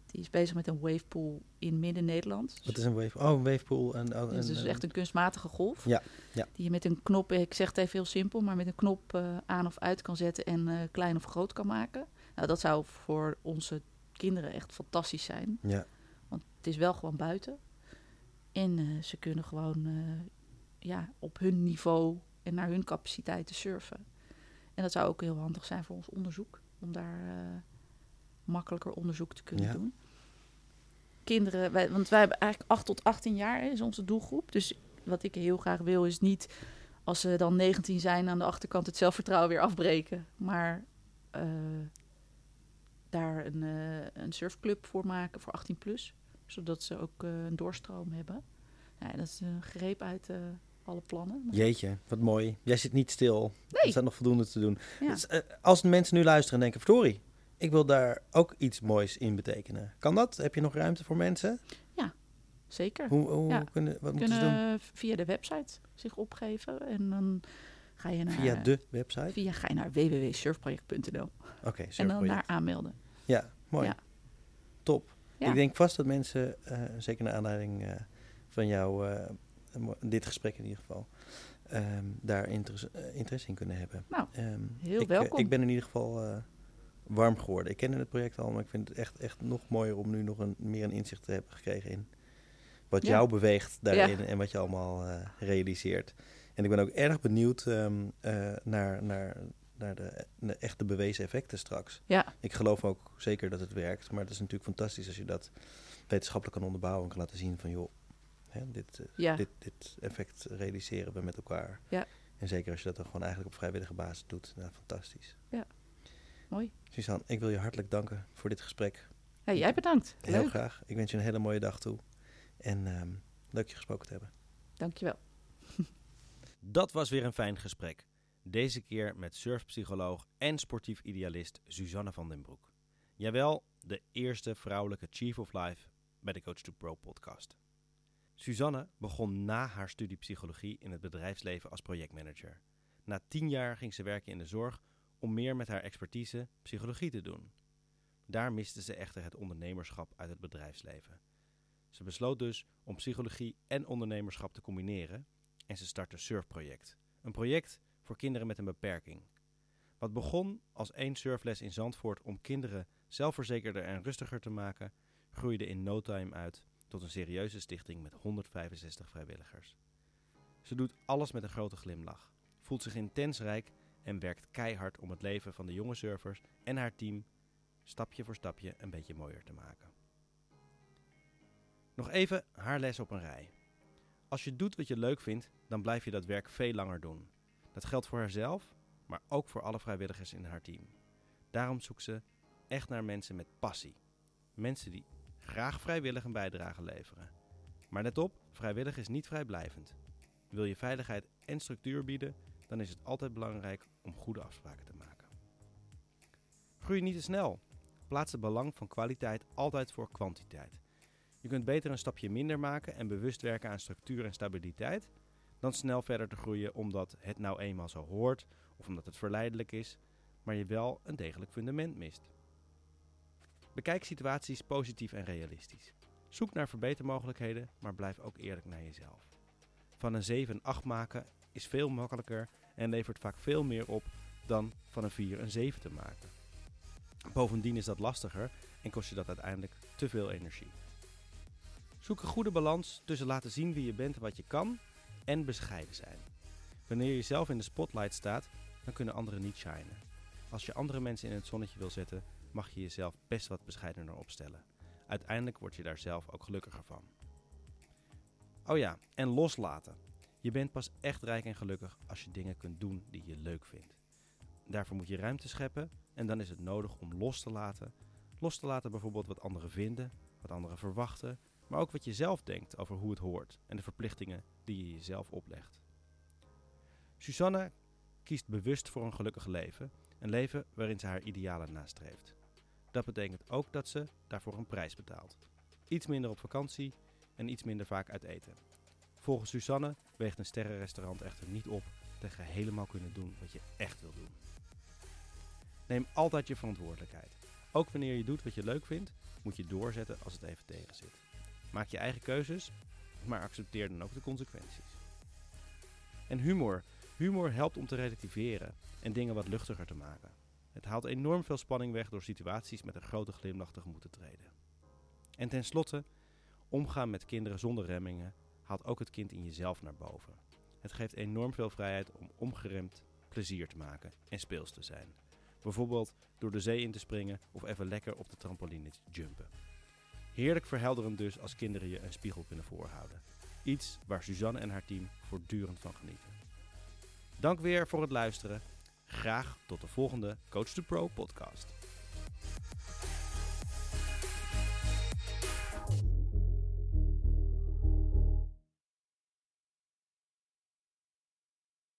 Speaker 2: die is bezig met een wavepool in Midden-Nederland.
Speaker 1: Wat is een wave? Oh, een wavepool. En, oh,
Speaker 2: Dus het is
Speaker 1: en-
Speaker 2: echt een kunstmatige golf.
Speaker 1: Ja, ja.
Speaker 2: Die je met een knop, ik zeg het even heel simpel, maar met een knop eh, aan of uit kan zetten en eh, klein of groot kan maken. Nou, dat zou voor onze kinderen echt fantastisch zijn.
Speaker 1: Ja,
Speaker 2: Want het is wel gewoon buiten. En eh, ze kunnen gewoon eh, ja, op hun niveau en naar hun capaciteiten surfen. En dat zou ook heel handig zijn voor ons onderzoek. Om daar eh, makkelijker onderzoek te kunnen
Speaker 1: Ja.
Speaker 2: doen. Kinderen, wij, want wij hebben eigenlijk 8 tot 18 jaar hè, is onze doelgroep. Dus wat ik heel graag wil is niet als ze dan 19 zijn aan de achterkant het zelfvertrouwen weer afbreken. Maar eh, daar een, eh, een surfclub voor maken voor 18 plus. Zodat ze ook eh, een doorstroom hebben. Ja, dat is een greep uit alle plannen. Maar-
Speaker 1: jeetje, wat mooi. Jij zit niet stil. Er
Speaker 2: Nee.
Speaker 1: staat nog voldoende te doen.
Speaker 2: Ja.
Speaker 1: Dus, als mensen nu luisteren en denken, verdorie, ik wil daar ook iets moois in betekenen. Kan dat? Heb je nog ruimte voor mensen?
Speaker 2: Zeker.
Speaker 1: Hoe, hoe
Speaker 2: Ja.
Speaker 1: kunnen, wat moeten ze doen?
Speaker 2: kunnen via de website zich opgeven. En dan ga je naar,
Speaker 1: Via de website?
Speaker 2: via ga je naar www.surfproject.nl.
Speaker 1: Oké,
Speaker 2: En dan naar aanmelden.
Speaker 1: Ja, mooi.
Speaker 2: Ja.
Speaker 1: Top.
Speaker 2: Ja.
Speaker 1: Ik denk vast dat mensen, eh, zeker naar aanleiding eh, van jou, eh, dit gesprek in ieder geval, ehm, daar interesse, interesse in kunnen hebben.
Speaker 2: Nou,
Speaker 1: Ehm,
Speaker 2: heel
Speaker 1: ik,
Speaker 2: welkom.
Speaker 1: ik ben in ieder geval warm geworden. Ik kende het project al, maar ik vind het echt, echt nog mooier om nu nog een, meer een inzicht te hebben gekregen in wat
Speaker 2: Ja.
Speaker 1: jou beweegt daarin
Speaker 2: Ja.
Speaker 1: en wat je allemaal eh, realiseert. En ik ben ook erg benieuwd ehm, eh, naar, naar, naar de, de echte bewezen effecten straks.
Speaker 2: Ja,
Speaker 1: Ik geloof ook zeker dat het werkt, maar het is natuurlijk fantastisch als je dat wetenschappelijk kan onderbouwen en kan laten zien van joh, hè, dit, eh,
Speaker 2: ja.
Speaker 1: dit, dit effect realiseren we met elkaar.
Speaker 2: Ja.
Speaker 1: En zeker als je dat dan gewoon eigenlijk op vrijwillige basis doet. Nou, fantastisch.
Speaker 2: Mooi.
Speaker 1: Suzanne, ik wil je hartelijk danken voor dit gesprek.
Speaker 2: Hey, jij bedankt.
Speaker 1: Heel
Speaker 2: Leuk.
Speaker 1: graag. Ik wens je een hele mooie dag toe. En ehm, leuk je gesproken te hebben.
Speaker 2: Dankjewel.
Speaker 1: Dat was weer een fijn gesprek. Deze keer met surfpsycholoog en sportief idealist Suzanne van den Broek. Jawel, de eerste vrouwelijke Chief of Life bij de Coach to Pro podcast. Suzanne begon na haar studie psychologie in het bedrijfsleven als projectmanager. Na tien jaar ging ze werken in de zorg om meer met haar expertise psychologie te doen. Daar miste ze echter het ondernemerschap uit het bedrijfsleven. Ze besloot dus om psychologie en ondernemerschap te combineren en ze startte Surfproject. Een project voor kinderen met een beperking. Wat begon als één surfles in Zandvoort om kinderen zelfverzekerder en rustiger te maken, groeide in no time uit tot een serieuze stichting met 165 vrijwilligers. Ze doet alles met een grote glimlach, voelt zich intens rijk en werkt keihard om het leven van de jonge surfers en haar team stapje voor stapje een beetje mooier te maken. Nog even haar les op een rij. Als je doet wat je leuk vindt, dan blijf je dat werk veel langer doen. Dat geldt voor haarzelf, maar ook voor alle vrijwilligers in haar team. Daarom zoekt ze echt naar mensen met passie. Mensen die graag vrijwillig een bijdrage leveren. Maar let op, vrijwillig is niet vrijblijvend. Wil je veiligheid en structuur bieden, dan is het altijd belangrijk om goede afspraken te maken. Groei niet te snel. Plaats het belang van kwaliteit altijd voor kwantiteit. Je kunt beter een stapje minder maken en bewust werken aan structuur en stabiliteit dan snel verder te groeien omdat het nou eenmaal zo hoort of omdat het verleidelijk is, maar je wel een degelijk fundament mist. Bekijk situaties positief en realistisch. Zoek naar verbetermogelijkheden, maar blijf ook eerlijk naar jezelf. Van een 7 een 8 maken is veel makkelijker en levert vaak veel meer op dan van een 4 een 7 te maken. Bovendien is dat lastiger en kost je dat uiteindelijk te veel energie. Zoek een goede balans tussen laten zien wie je bent en wat je kan en bescheiden zijn. Wanneer je zelf in de spotlight staat, dan kunnen anderen niet shinen. Als je andere mensen in het zonnetje wil zetten, mag je jezelf best wat bescheidener opstellen. Uiteindelijk word je daar zelf ook gelukkiger van. Oh ja, en loslaten. Je bent pas echt rijk en gelukkig als je dingen kunt doen die je leuk vindt. Daarvoor moet je ruimte scheppen en dan is het nodig om los te laten. Los te laten bijvoorbeeld wat anderen vinden, wat anderen verwachten, maar ook wat je zelf denkt over hoe het hoort en de verplichtingen die je jezelf oplegt. Susanne kiest bewust voor een gelukkig leven, een leven waarin ze haar idealen nastreeft. Dat betekent ook dat ze daarvoor een prijs betaalt. Iets minder op vakantie en iets minder vaak uit eten. Volgens Susanne weegt een sterrenrestaurant echter niet op tegen helemaal kunnen doen wat je echt wil doen. Neem altijd je verantwoordelijkheid. Ook wanneer je doet wat je leuk vindt, moet je doorzetten als het even tegen zit. Maak je eigen keuzes, maar accepteer dan ook de consequenties. En humor. Humor helpt om te relativeren en dingen wat luchtiger te maken. Het haalt enorm veel spanning weg door situaties met een grote glimlach tegemoet te treden. En tenslotte, omgaan met kinderen zonder remmingen haalt ook het kind in jezelf naar boven. Het geeft enorm veel vrijheid om ongeremd plezier te maken en speels te zijn. Bijvoorbeeld door de zee in te springen of even lekker op de trampoline te jumpen. Heerlijk verhelderend dus als kinderen je een spiegel kunnen voorhouden. Iets waar Suzanne en haar team voortdurend van genieten. Dank weer voor het luisteren. Graag tot de volgende Coach to Pro podcast.